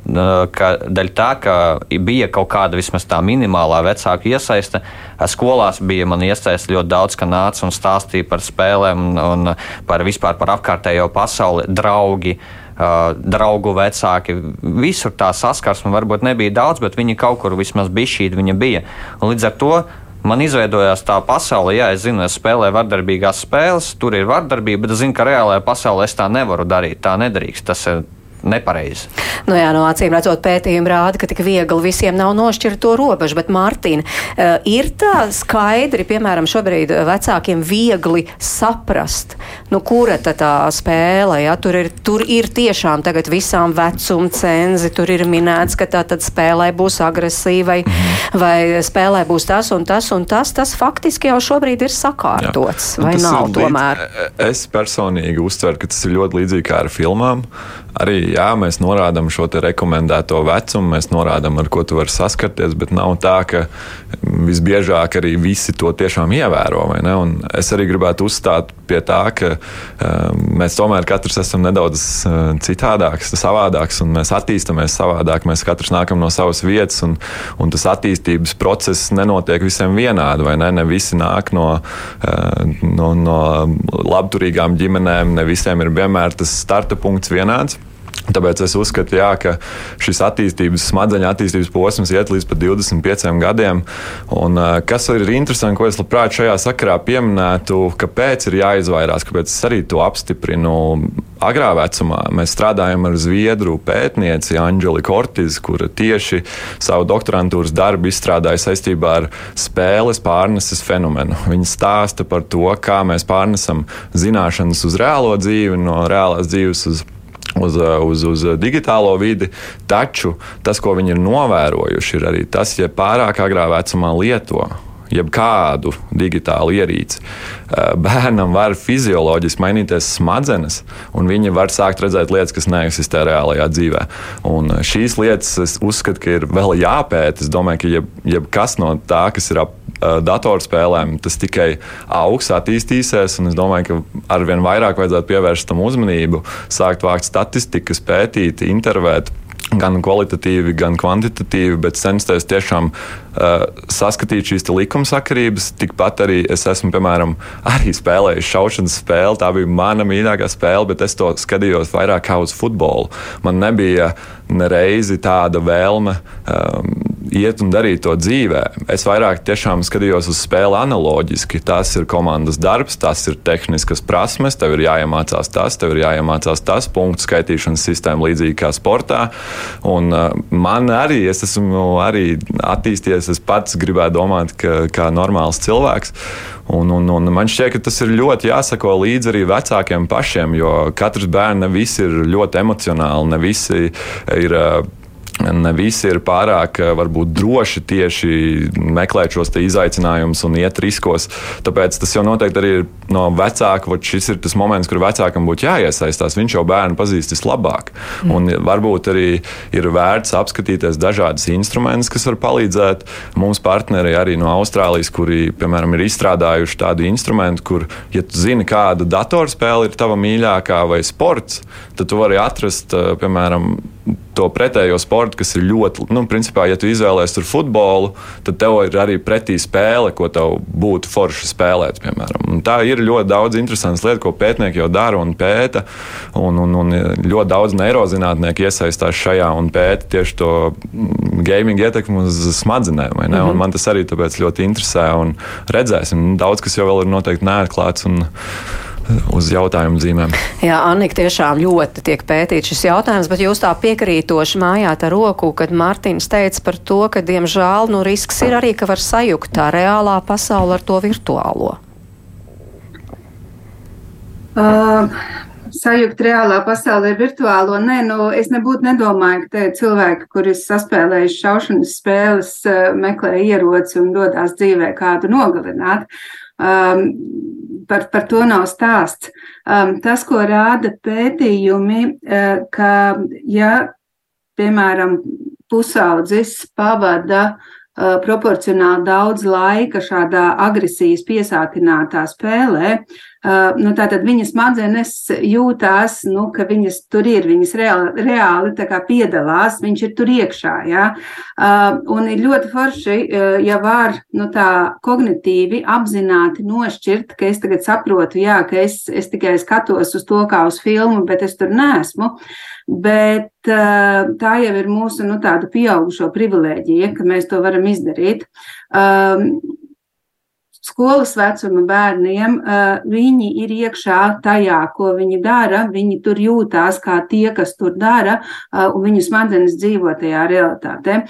ka dēļ tā, ka bija kaut kāda vismaz tā minimālā vecāku iesaiste, skolās bija man iesaiste ļoti daudz, ka nāca un stāstīja par spēlēm un par vispār par apkārtējo pasauli, draugi. Uh, draugu vecāki. Visur tā saskarsme varbūt nebija daudz, bet viņi kaut kur vismaz bija šī, viņa bija. Un līdz ar to man izveidojās tā pasaule, ja es zinu, es spēlēju vardarbīgās spēles, tur ir vardarbība, bet es zinu, ka reālajā pasaulē es tā nevaru darīt, tā nedrīkst. Tas ir nepareizi. Nu jā, no acīm redzot, pētījumi rāda, ka tik viegli visiem nav nošķirt to robežu, bet Mārtiņa, uh, ir tā skaidri, piemēram, šobrīd vecākiem viegli saprast, nu, kura tā spēle, ja tur ir, tur ir tiešām tagad visām vecuma cenzi, tur ir minēts, ka tā tad spēlē būs agresīva vai, mhm. vai spēlē būs tas un tas un tas, tas faktiski jau šobrīd ir sakārtots, jā. vai nav tomēr? Es personīgi uztveru, ka tas ir ļoti līdzīgi kā ar filmām. Arī jā, mēs norādām šo rekomendēto vecumu, mēs norādām, ar ko tu vari saskarties, bet nav tā, ka visbiežāk arī visi to tiešām ievēro. Es arī gribētu uzstāt pie tā, ka um, mēs tomēr katrs esam nedaudz uh, citādāks, savādāks, un mēs attīstāmies savādāk. Mēs katrs nākam no savas vietas, un, un tas attīstības process nenotiek visiem vienādi. Ne? ne visi nāk no, uh, no, no labturīgām ģimenēm, ne visiem ir vienmēr tas starta punkts vienāds. Tāpēc es uzskatu, jā, ka šis attīstības, smadzeņu attīstības posms iet līdz pat 25 gadiem. Un, kas ir interesanti, ko es labprāt šajā sakarā pieminētu, kāpēc ir jāizvairās, kāpēc es arī to apstiprinu. Agrā vecumā mēs strādājam ar zviedru pētnieci Anģeli Kortizi, kura tieši savu doktorantūras darbu izstrādāja saistībā ar spēles pārneses fenomenu. Viņa stāsta par to, kā mēs pārnesam zināšanas uz reālo dzīvi, no reālās dzīves uz uz, uz, uz digitālo vidi. Taču tas, ko viņi ir novērojuši, ir arī tas, ja pārāk agrā vecumā lieto jebkādu digitālu ierīci. Bērnam var fizioloģiski mainīties smadzenes, un viņi var sākt redzēt lietas, kas neeksistē reālajā dzīvē. Un šīs lietas es uzskatu, ka ir vēl jāpēta. Es domāju, ka jeb, jebkas no tā, kas ir ap datorspēlēm, tas tikai augs, attīstīsies. Es domāju, ka arvien vairāk vajadzētu pievērst tam uzmanību, sākt vākt statistikas, pētīt, intervēt gan kvalitatīvi, gan kvantitatīvi, bet censties tiešām uh, saskatīt šīs likumsakarības. Tikpat arī es esmu, piemēram, arī spēlējis šaušanas spēli. Tā bija mana mīļākā spēle, bet es to skatījos vairāk kā uz futbolu. Man nebija nereizi tāda vēlme. Um, iet un darīt to dzīvē. Es vairāk tiešām skatījos uz spēli analoģiski. Tas ir komandas darbs, tas ir tehniskas prasmes, tev ir jāiemācās tas, tev ir jāiemācās tas punktu skaitīšanas sistēma līdzīgi kā sportā. Un, uh, man arī, es esmu arī attīstījies, es pats gribētu domāt, ka, kā normāls cilvēks. Un, un, un man šķiet, ka tas ir ļoti jāsako līdzi arī vecākiem pašiem, jo katrs bērns ne visi ir ļoti emocionāli, ne visi ir. Ne visi ir pārāk varbūt, droši tieši meklēt šos izaicinājumus un iet riskos. Tāpēc tas jau noteikti arī ir no vecāka. Šis ir tas moments, kur vecākam būtu jāiesaistās. Viņš jau bērnu pazīst vislabāk. Mm. Un varbūt arī ir vērts apskatīties dažādas instrumentus, kas var palīdzēt. Mums partneri arī no Austrālijas, kuri, piemēram, ir izstrādājuši tādu instrumentu, kur, ja tu zini, kāda datorspēle ir tava mīļākā vai sports, tad tu vari atrast, piemēram, to pretējo sportu, kas ir ļoti, nu, principā, ja tu izvēlēsies tur futbolu, tad tev ir arī pretī spēle, ko tev būtu forši spēlēt, piemēram. Un tā ir ļoti daudz interesantas lietas, ko pētnieki jau dara un pēta, un, un, un ļoti daudz neirozinātnieki iesaistās šajā un pēta tieši to gaming ietekmi uz smadzenēm. Mm -hmm. Man tas arī tāpēc ļoti interesē un redzēsim. Daudz kas jau ir noteikti neatklāts. Un, uz jautājumu zīmēm. Jā, Annika, tiešām ļoti tiek pētīts šis jautājums, bet jūs tā piekrītoši mājāt ar roku, kad Mārtiņš teica par to, ka, diemžēl, nu, risks ir arī, ka var sajukt tā reālā pasaule ar to virtuālo. Uh, sajūgt reālā pasaulē ar virtuālo. Nē, nu, es nebūtu nedomāju, ka cilvēki, kuri saspēlējuši šaušanas spēles, meklē ieroci un dodas dzīvē kādu nogalināt. Um, par, par to nav stāsts. Um, tas, ko rāda pētījumi, uh, ka, ja, piemēram, pusaudzis pavada uh, proporcionāli daudz laika šādā agresijas piesātinātā spēlē, Uh, nu, tātad viņas smadzenes jūtās, nu, ka viņas tur ir, viņas reāli, reāli piedalās, viņš ir tur iekšā. Ja? Un ir ļoti forši, ja var nu, tā kognitīvi apzināti nošķirt, ka es tagad saprotu, jā, ka es, es tikai skatos uz to kā uz filmu, bet es tur nesmu. Bet tā jau ir mūsu nu, pieaugušo privilēģija, ka mēs to varam izdarīt. Um, skolas vecuma bērniem, viņi ir iekšā tajā, ko viņi dara, viņi tur jūtās kā tie, kas tur dara, un viņu smadzenes dzīvo tajā realitātē.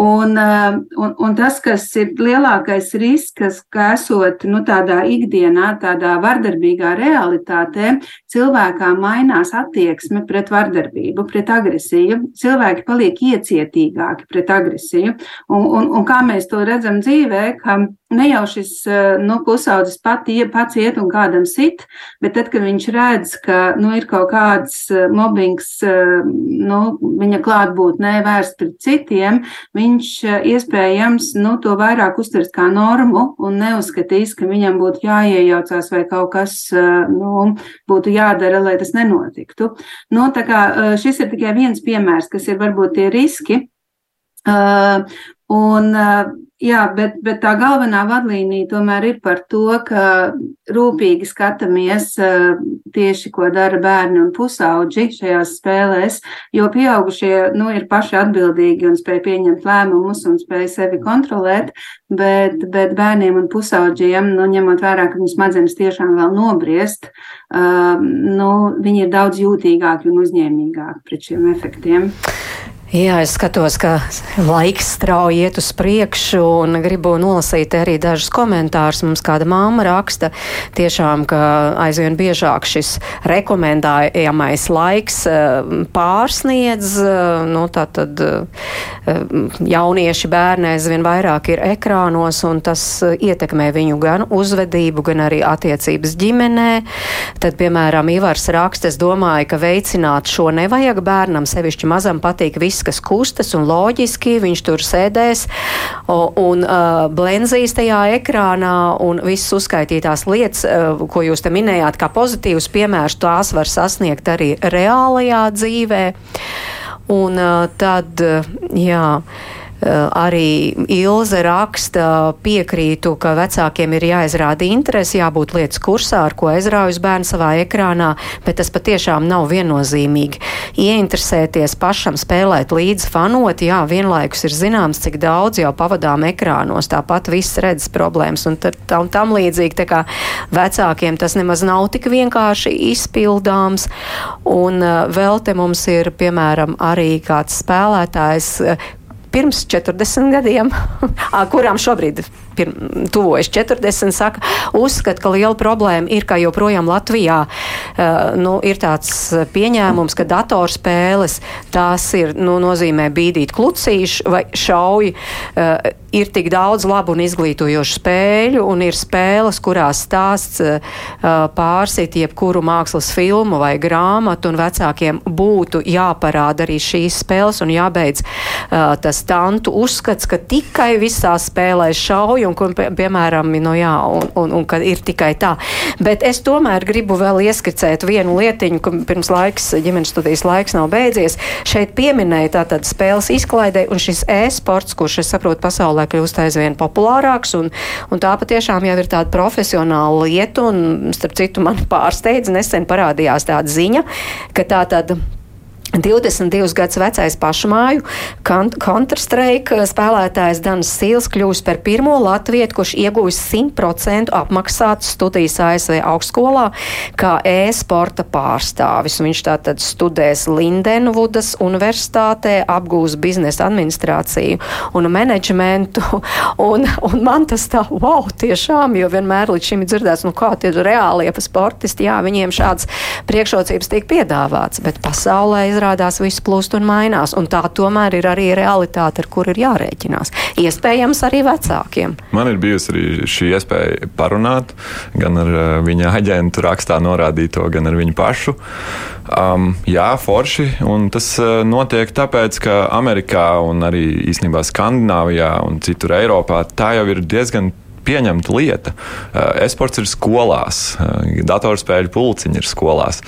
Un, un, un tas, kas ir lielākais risks, ka esot nu, tādā ikdienā, tādā vardarbīgā realitātē, cilvēkā mainās attieksme pret vardarbību, pret agresiju. Cilvēki paliek iecietīgāki pret agresiju. Un, un, un kā mēs to redzam dzīvē, ka ne jau šis nu, pusaudzis pati, pats iet un kādam sit, bet tad, kad viņš redz, ka nu, ir kaut kāds mobbings, nu, viņa klātbūtnē vērsts pret citiem, viņš iespējams nu, to vairāk uztvers kā normu un neuzskatīs, ka viņam būtu jāiejaucās vai kaut kas nu, būtu jādara, lai tas nenotiktu. Nu, kā, šis ir tikai viens piemērs, kas ir varbūt tie riski. Uh, un, uh, Jā, bet, bet tā galvenā vadlīnija tomēr ir par to, ka rūpīgi skatāmies eh, tieši, ko dara bērni un pusauģi šajās spēlēs, jo pieaugušie nu, ir paši atbildīgi un spēj pieņemt lēmumus un spēj sevi kontrolēt, bet, bet bērniem un pusauģiem, nu, ņemot vērā, ka viņu smadzenes tiešām vēl nobriest, uh, nu, viņi ir daudz jūtīgāki un uzņēmīgāki pret šiem efektiem. Jā, es skatos, ka laiks strauji iet uz priekšu un gribu nolasīt arī dažus komentārus. Mums kāda māma raksta tiešām, ka aizvien biežāk šis rekomendējamais laiks eh, pārsniedz, eh, nu tā tad eh, jaunieši bērni aizvien vairāk ir ekrānos un tas ietekmē viņu gan uzvedību, gan arī attiecības ģimenē. Tad, piemēram, Ivars raksta, es domāju, ka veicināt šo nevajag bērnam, sevišķi mazam patīk viss viss, kas kustas un loģiski, viņš tur sēdēs un uh, blenzīs tajā ekrānā un visas uzskaitītās lietas, uh, ko jūs te minējāt, kā pozitīvus piemērus, tās var sasniegt arī reālajā dzīvē. Un uh, tad, jā. Eh, arī Ilze raksta, piekrītu, ka vecākiem ir jāizrāda interesi, jābūt lietas kursā, ar ko aizraujas bērns savā ekrānā, bet tas patiešām nav viennozīmīgi. Ieinteresēties pašam spēlēt līdzi, fanot, jā, vienlaikus ir zināms, cik daudz jau pavadām ekrānos, tāpat viss redz problēmas un tam, tam līdzīgi, tā kā vecākiem tas nemaz nav tik vienkārši izpildāms. Un uh, vēl te mums ir, piemēram, arī kāds spēlētājs, pirms 40 gadiem, kurām šobrīd tuvojas 40, saka, uzskata, ka liela problēma ir, ka joprojām Latvijā uh, nu, ir tāds pieņēmums, ka datorspēles tās ir, nu, nozīmē bīdīt klucīšu vai šauju. Uh, ir tik daudz labu un izglītojošu spēļu, un ir spēles, kurās stāsts uh, pārsit jebkuru mākslas filmu vai grāmatu, un vecākiem būtu jāparāda arī šīs spēles un jābeidz uh, tas tantu uzskats, ka tikai visās spēlēs šauj, un, un piemēram, nu jā, un, un, un ka ir tikai tā. Bet es tomēr gribu vēl ieskicēt vienu lietiņu, ka pirms laiks, ģimenes studijas laiks nav beidzies. Šeit pieminēja tātad spēles izklaidē, un šis e-sports, kurš, es saprotu, pasaulē kļūst aizvien populārāks, un, un tā patiešām jau ir tāda profesionāla lieta, un, starp citu, man pārsteidz, nesen parādījās tāda ziņa, ka tā tad 22 gadus vecais pašmāju Counter-Strike spēlētājs Danis Sīls kļūs par pirmo latvietu, kurš iegūs 100% apmaksātas studijas ASV augstskolā kā e-sporta pārstāvis. Viņš tātad studēs Lindenvudas universitātē, apgūs biznesa administrāciju un menedžmentu. Un, un man tas tā, wow, tiešām, jo vienmēr līdz šim ir dzirdēts, nu kā tie reālie sportisti, jā, viņiem šādas priekšrocības tiek piedāvāts, bet pasaulē izrādās viss plūst un mainās. Un tā tomēr ir arī realitāte, ar kur ir jārēķinās. Iespējams, arī vecākiem. Man ir bijusi arī šī iespēja parunāt gan ar uh, viņa aģentu rakstā norādīto, gan ar viņu pašu. Um, jā, forši. Un tas uh, notiek tāpēc, ka Amerikā un arī īstenībā Skandināvijā un citur Eiropā tā jau ir diezgan pieņemta lieta. Uh, esports ir skolās, datorspēļu pulciņi ir skolās.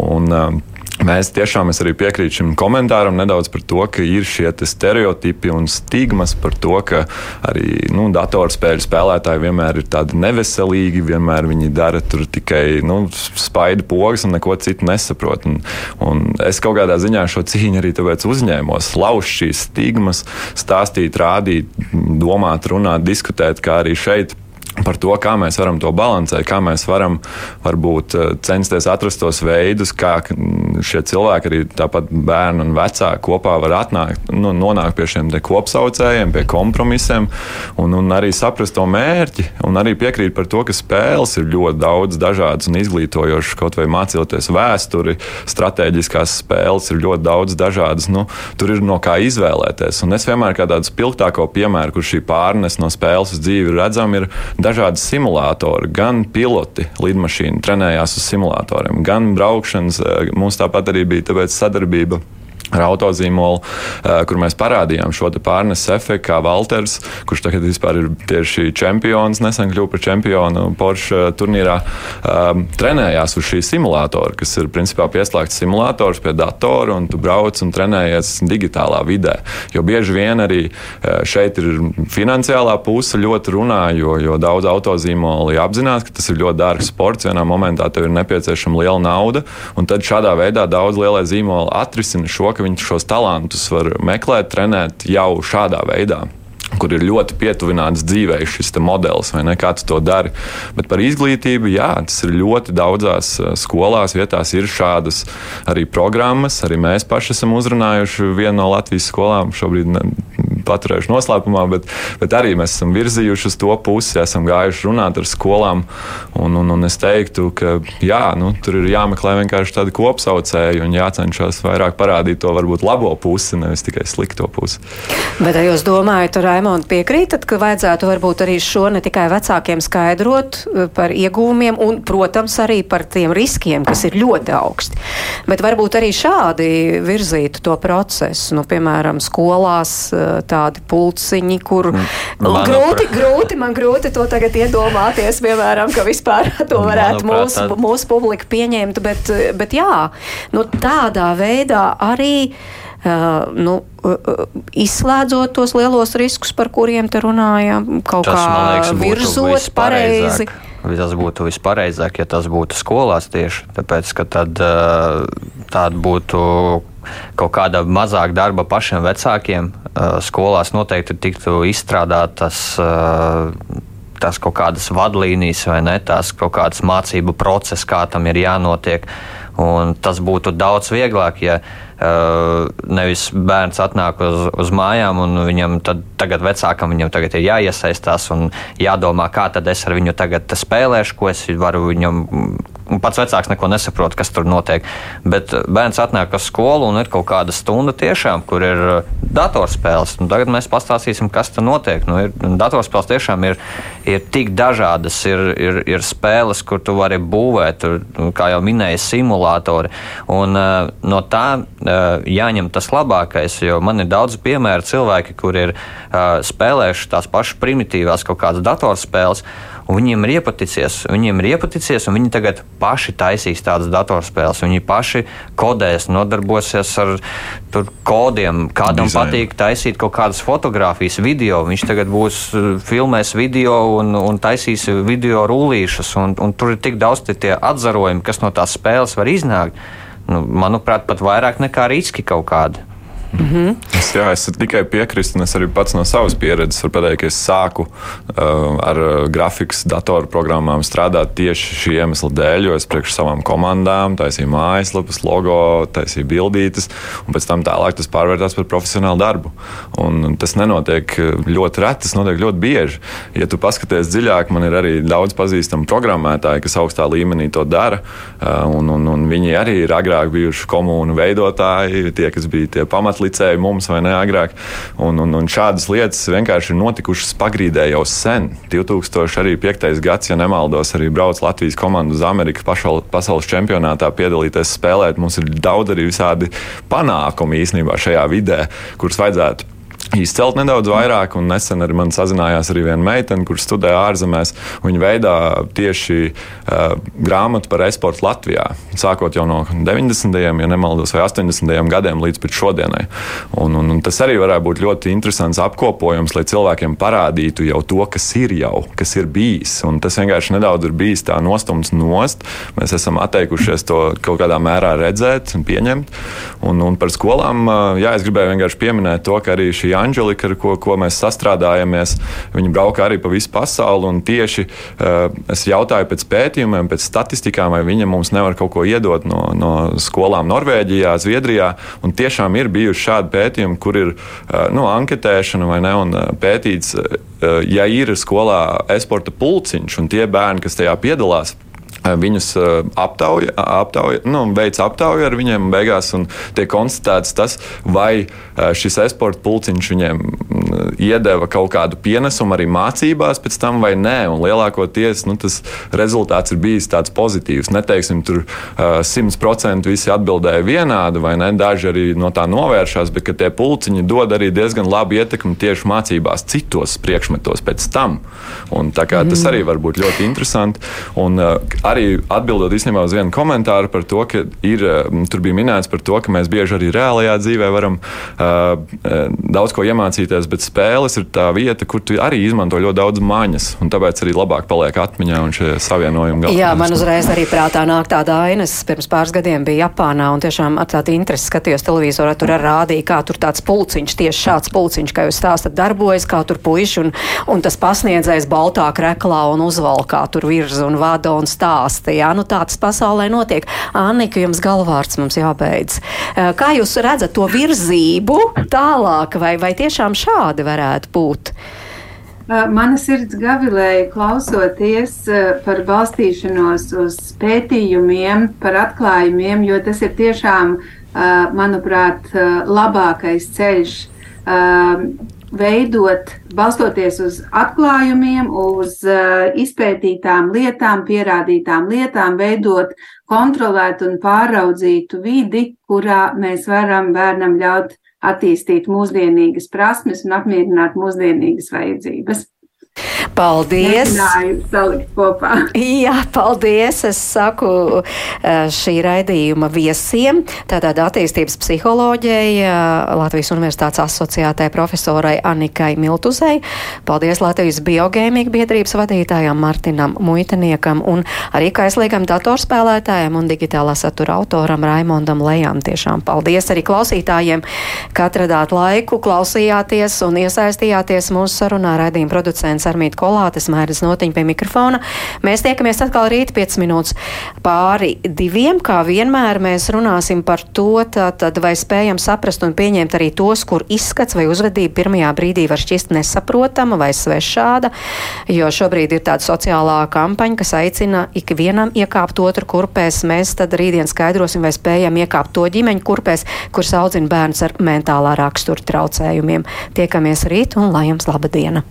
Un, um, Mēs tiešām es arī piekrītu šim komentāram nedaudz par to, ka ir šie stereotipi un stigmas par to, ka arī nu, datorspēļu spēlētāji vienmēr ir tādi neveselīgi, vienmēr viņi dara tikai nu, spaidu pogas un neko citu nesaprot. Un, un es kaut kādā ziņā šo cīņu arī uzņēmos, lauzt šīs stigmas, stāstīt, rādīt, domāt, runāt, diskutēt, kā arī šeit par to, kā mēs varam to balansēt, kā mēs varam varbūt eh, censties atrast tos veidus, kā šie cilvēki, arī tāpat bērni un vecāki kopā var atnākt, nu, nonākt pie šiem kopsaucējiem, pie kompromisiem un, un arī saprast to mērķi. Un arī piekrīt par to, ka spēles ir ļoti daudz dažādas un izglītojošas, kaut vai mācīties vēsturi, strateģiskās spēles ir ļoti daudz dažādas. Nu, tur ir no kā izvēlēties. Un es vienmēr kā tādu spilgtāko piemēru, kur šī pārnes no spēles uz dzīvi redzam, ir dažādi simulātori. Gan piloti lidmašīnu trenējās uz simulatoriem, gan braukšanas. Eh, mums tāpat arī bija sadarbība ar autozīmolu, eh, kur mēs parādījām šo pārneses efektu, kā Walters, kurš tagad ir tieši čempions, nesen kļuva par čempionu Porsche turnīrā, um, trenējās uz šī simulātora, kas ir principā pieslēgts simulators pie datora, un tu brauc un trenējies digitālā vidē. Jo bieži vien arī eh, šeit ir finansiālā puse ļoti runā, jo, jo daudz autozīmoli apzinās, ka tas ir ļoti dārgs sports. Vienā momentā tev ir nepieciešama liela nauda, un tad šādā veidā daudz lielie zīmoli atrisina šo, ka viņi šos talantus var meklēt, trenēt jau šādā veidā kur ir ļoti pietuvināts dzīvē šis modelis, vai ne? Kā tu to dari. Bet par izglītību, jā, tas ir ļoti daudzās eh, skolās, vietās ir šādas arī programmas. Arī mēs paši esam uzrunājuši vienu no Latvijas skolām. Šobrīd paturējuši noslēpumā, bet, bet arī mēs esam virzījuši uz to pusi, esam gājuši runāt ar skolām. Un, un, un es teiktu, ka jā, nu, tur ir jāmeklē vienkārši tādi kopsaucēji un jācenšas vairāk parādīt to varbūt labo pusi, nevis tikai slikto pusi. Bet, ja jūs domājat, Raimond, piekrītat, ka vajadzētu varbūt arī šo ne tikai vecākiem skaidrot eh, par iegūmiem un, protams, arī par tiem riskiem, kas ir ļoti augsti. Bet varbūt arī šādi virzītu to procesu, nu, piemēram, skolās eh, tādi pulciņi, kur Manuprāt. grūti, grūti, man grūti to tagad iedomāties, piemēram, ka vispār to varētu mūsu, mūsu publika pieņemt, bet, bet jā, nu, tādā veidā arī. Uh, nu, uh, izslēdzot tos lielos riskus, par kuriem te runājam, kaut tas, kā liekas, virzot pareizi. Tas būtu vispareizāk, ja tas būtu skolās tieši tāpēc, ka tad uh, tāda būtu kaut kāda mazāk darba pašiem vecākiem. Skolās noteikti tiktu izstrādātas tās kaut kādas vadlīnijas vai ne, tās kaut kādas mācību procesi, kā tam ir jānotiek. Un tas būtu daudz vieglāk, ja uh, nevis bērns atnāk uz, uz mājām, un viņam tad, tagad vecākam viņam tagad ir jāiesaistās un jādomā, kā tad es ar viņu tagad spēlēšu, ko es varu viņam pats vecāks neko nesaprot, kas tur notiek. Bet bērns atnāk uz skolu un ir kaut kāda stunda tiešām, kur ir eh, datorspēles. Un tagad mēs pastāstīsim, kas tur notiek. Nu, ir, datorspēles tiešām ir, ir tik dažādas. Ir, ir, ir spēles, kur tu vari būvēt, tur, nu, kā jau minēja, simulātori. Un, uh, no tā uh, jāņem tas labākais, jo man ir daudz piemēru cilvēki, kur ir uh, spēlējuši tās pašas primitīvās kaut kādas datorspēles. Un viņiem ir iepaticies, viņiem ir iepaticies, un viņi tagad paši taisīs tādas datorspēles. Viņi paši kodēs, nodarbosies ar kodiem. Kādam Design. patīk taisīt kaut kādas fotogrāfijas, video. Viņš tagad būs uh, filmēs video un, un taisīs video rullīšas. Un, un tur ir tik daudz tie atzarojumi, kas no tās spēles var iznākt. Nu, manuprāt, pat vairāk nekā riski kaut kādi. Mm -hmm. es, jā, es tikai piekrītu, un es arī pats no savas pieredzes varu pateikt, ka es sāku uh, ar uh, grafikas datorprogrammām strādāt tieši šī iemesla dēļ, jo es priekš savām komandām taisīju mājaslapas, logo, taisīju bildītas, un pēc tam tālāk tas pārvērtās par profesionālu darbu. Un tas nenotiek ļoti reti, tas notiek ļoti bieži. Ja tu paskaties dziļāk, man ir arī daudz pazīstamu programmētāju, kas augstā līmenī to dara, uh, un, un, un viņi arī ir agrāk bijuši komunu veidotāji, tie, kas bija tie pamatli licēju mums vai ne agrāk. Un, un, un šādas lietas vienkārši ir notikušas pagrīdē jau sen. 2005. gads, ja nemaldos, arī brauc Latvijas komanda uz Ameriku pasaules čempionātā piedalīties spēlēt. Mums ir daudz arī visādi panākumi īstenībā šajā vidē, kurus vajadzētu izcelt nedaudz vairāk. Nesen ar mani sazinājās arī viena meitene, kurš studē ārzemēs. Viņa veidā tieši uh, grāmatu par esportu Latvijā. Sākot jau no 90. ja nemaldos, vai 80. gadiem līdz šodienai. Un, un, un tas arī varētu būt ļoti interesants apkopojums, lai cilvēkiem parādītu jau to, kas ir jau, kas ir bijis. Un tas vienkārši nedaudz ir bijis tā nostumts nost. Mēs esam atteikušies to kaut kādā mērā redzēt un pieņemt. Un, un par skolām, uh, jā, es gribēju vienkārši pieminēt to, ka arī šī Anģelika, ar ko, ko mēs sastrādājamies, viņi brauka arī pa visu pasauli. Tieši uh, es jautāju pēc pētījumiem, pēc statistikām, vai viņi mums nevar kaut ko iedot no, no skolām Norvēģijā, Zviedrijā. Un tiešām ir bijuši šādi pētījumi, kur ir uh, nu, anketēšana vai ne, un uh, pētīts, ja ir skolā esporta pulciņš un tie bērni, kas tajā piedalās, Viņus aptauja, aptauja, nu, veids aptauju ar viņiem, beigās un tiek konstatēts tas, vai šis esporta pulciņš viņiem iedeva kaut kādu pienesumu arī mācībās pēc tam, vai nē. Un lielākoties nu, tas rezultāts ir bijis tāds pozitīvs. Neteiksim, tur simts procenti visi atbildēja vienādi, vai ne? Daži arī no tā novēršās, bet tie pulciņi dod arī diezgan labu ietekmi tieši mācībās citos priekšmetos pēc tam. Un, tas mm. arī var būt ļoti interesanti. Un, arī atbildot īstenībā uz vienu komentāru par to, ka ir, mm, tur bija minēts par to, ka mēs bieži arī reālajā dzīvē varam uh, daudz ko iemācīties, bet spēles ir tā vieta, kur tu arī izmanto ļoti daudz maņas, un tāpēc arī labāk paliek atmiņā un šie savienojumi. Jā, man uzreiz arī prātā nāk tāda aina. Es pirms pāris gadiem biju Japānā un tiešām ar tādu interesi skatījos televizorā, tur rādīja, kā tur tāds pulciņš, tieši šāds pulciņš, kā jūs stāstat, darbojas, kā tur puiši un, un tas pasniedzējs baltā kreklā un uzvalkā tur virza un vada un stāsta stāsta. Jā, nu tā tas pasaulē notiek. Annika, jums galvārds mums jābeidz. Eh, kā jūs redzat to virzību tālāk, vai, vai tiešām šādi varētu būt? Eh, mana sirds gavilēja klausoties eh, par balstīšanos uz pētījumiem, par atklājumiem, jo tas ir tiešām, manuprāt, labākais ceļš veidot, balstoties uz atklājumiem, uz uh, izpētītām lietām, pierādītām lietām, veidot kontrolētu un pāraudzītu vidi, kurā mēs varam bērnam ļaut attīstīt mūsdienīgas prasmes un apmierināt mūsdienīgas vajadzības. Paldies! Jā, paldies! Es saku eh, šī raidījuma viesiem, tātad attīstības psiholoģijai, eh, Latvijas Universitātes asociētai profesorai Anikai Miltuzei. Paldies Latvijas biogēmīgu biedrības vadītājām Martinam Muitiniekam un arī kaislīgam datorspēlētājiem un digitālā satura autoram Raimondam Lejām. Tiešām paldies arī klausītājiem, ka atradāt laiku, klausījāties un iesaistījāties mūsu sarunā raidījuma producents producents Armīt Kolātes, Mairis Notiņa pie mikrofona. Mēs tiekamies atkal rīt 5 minūtes pāri diviem, kā vienmēr mēs runāsim par to, tad vai spējam saprast un pieņemt arī tos, kur izskats vai uzvedība pirmajā brīdī var šķist nesaprotama vai svešāda, jo šobrīd ir tāda sociālā kampaņa, kas aicina ikvienam iekāpt otru kurpēs. Mēs tad rītdien skaidrosim, vai spējam iekāpt to ģimeņu kurpēs, kur audzina bērns ar mentālā rakstura traucējumiem. Tiekamies rīt un lai jums laba diena!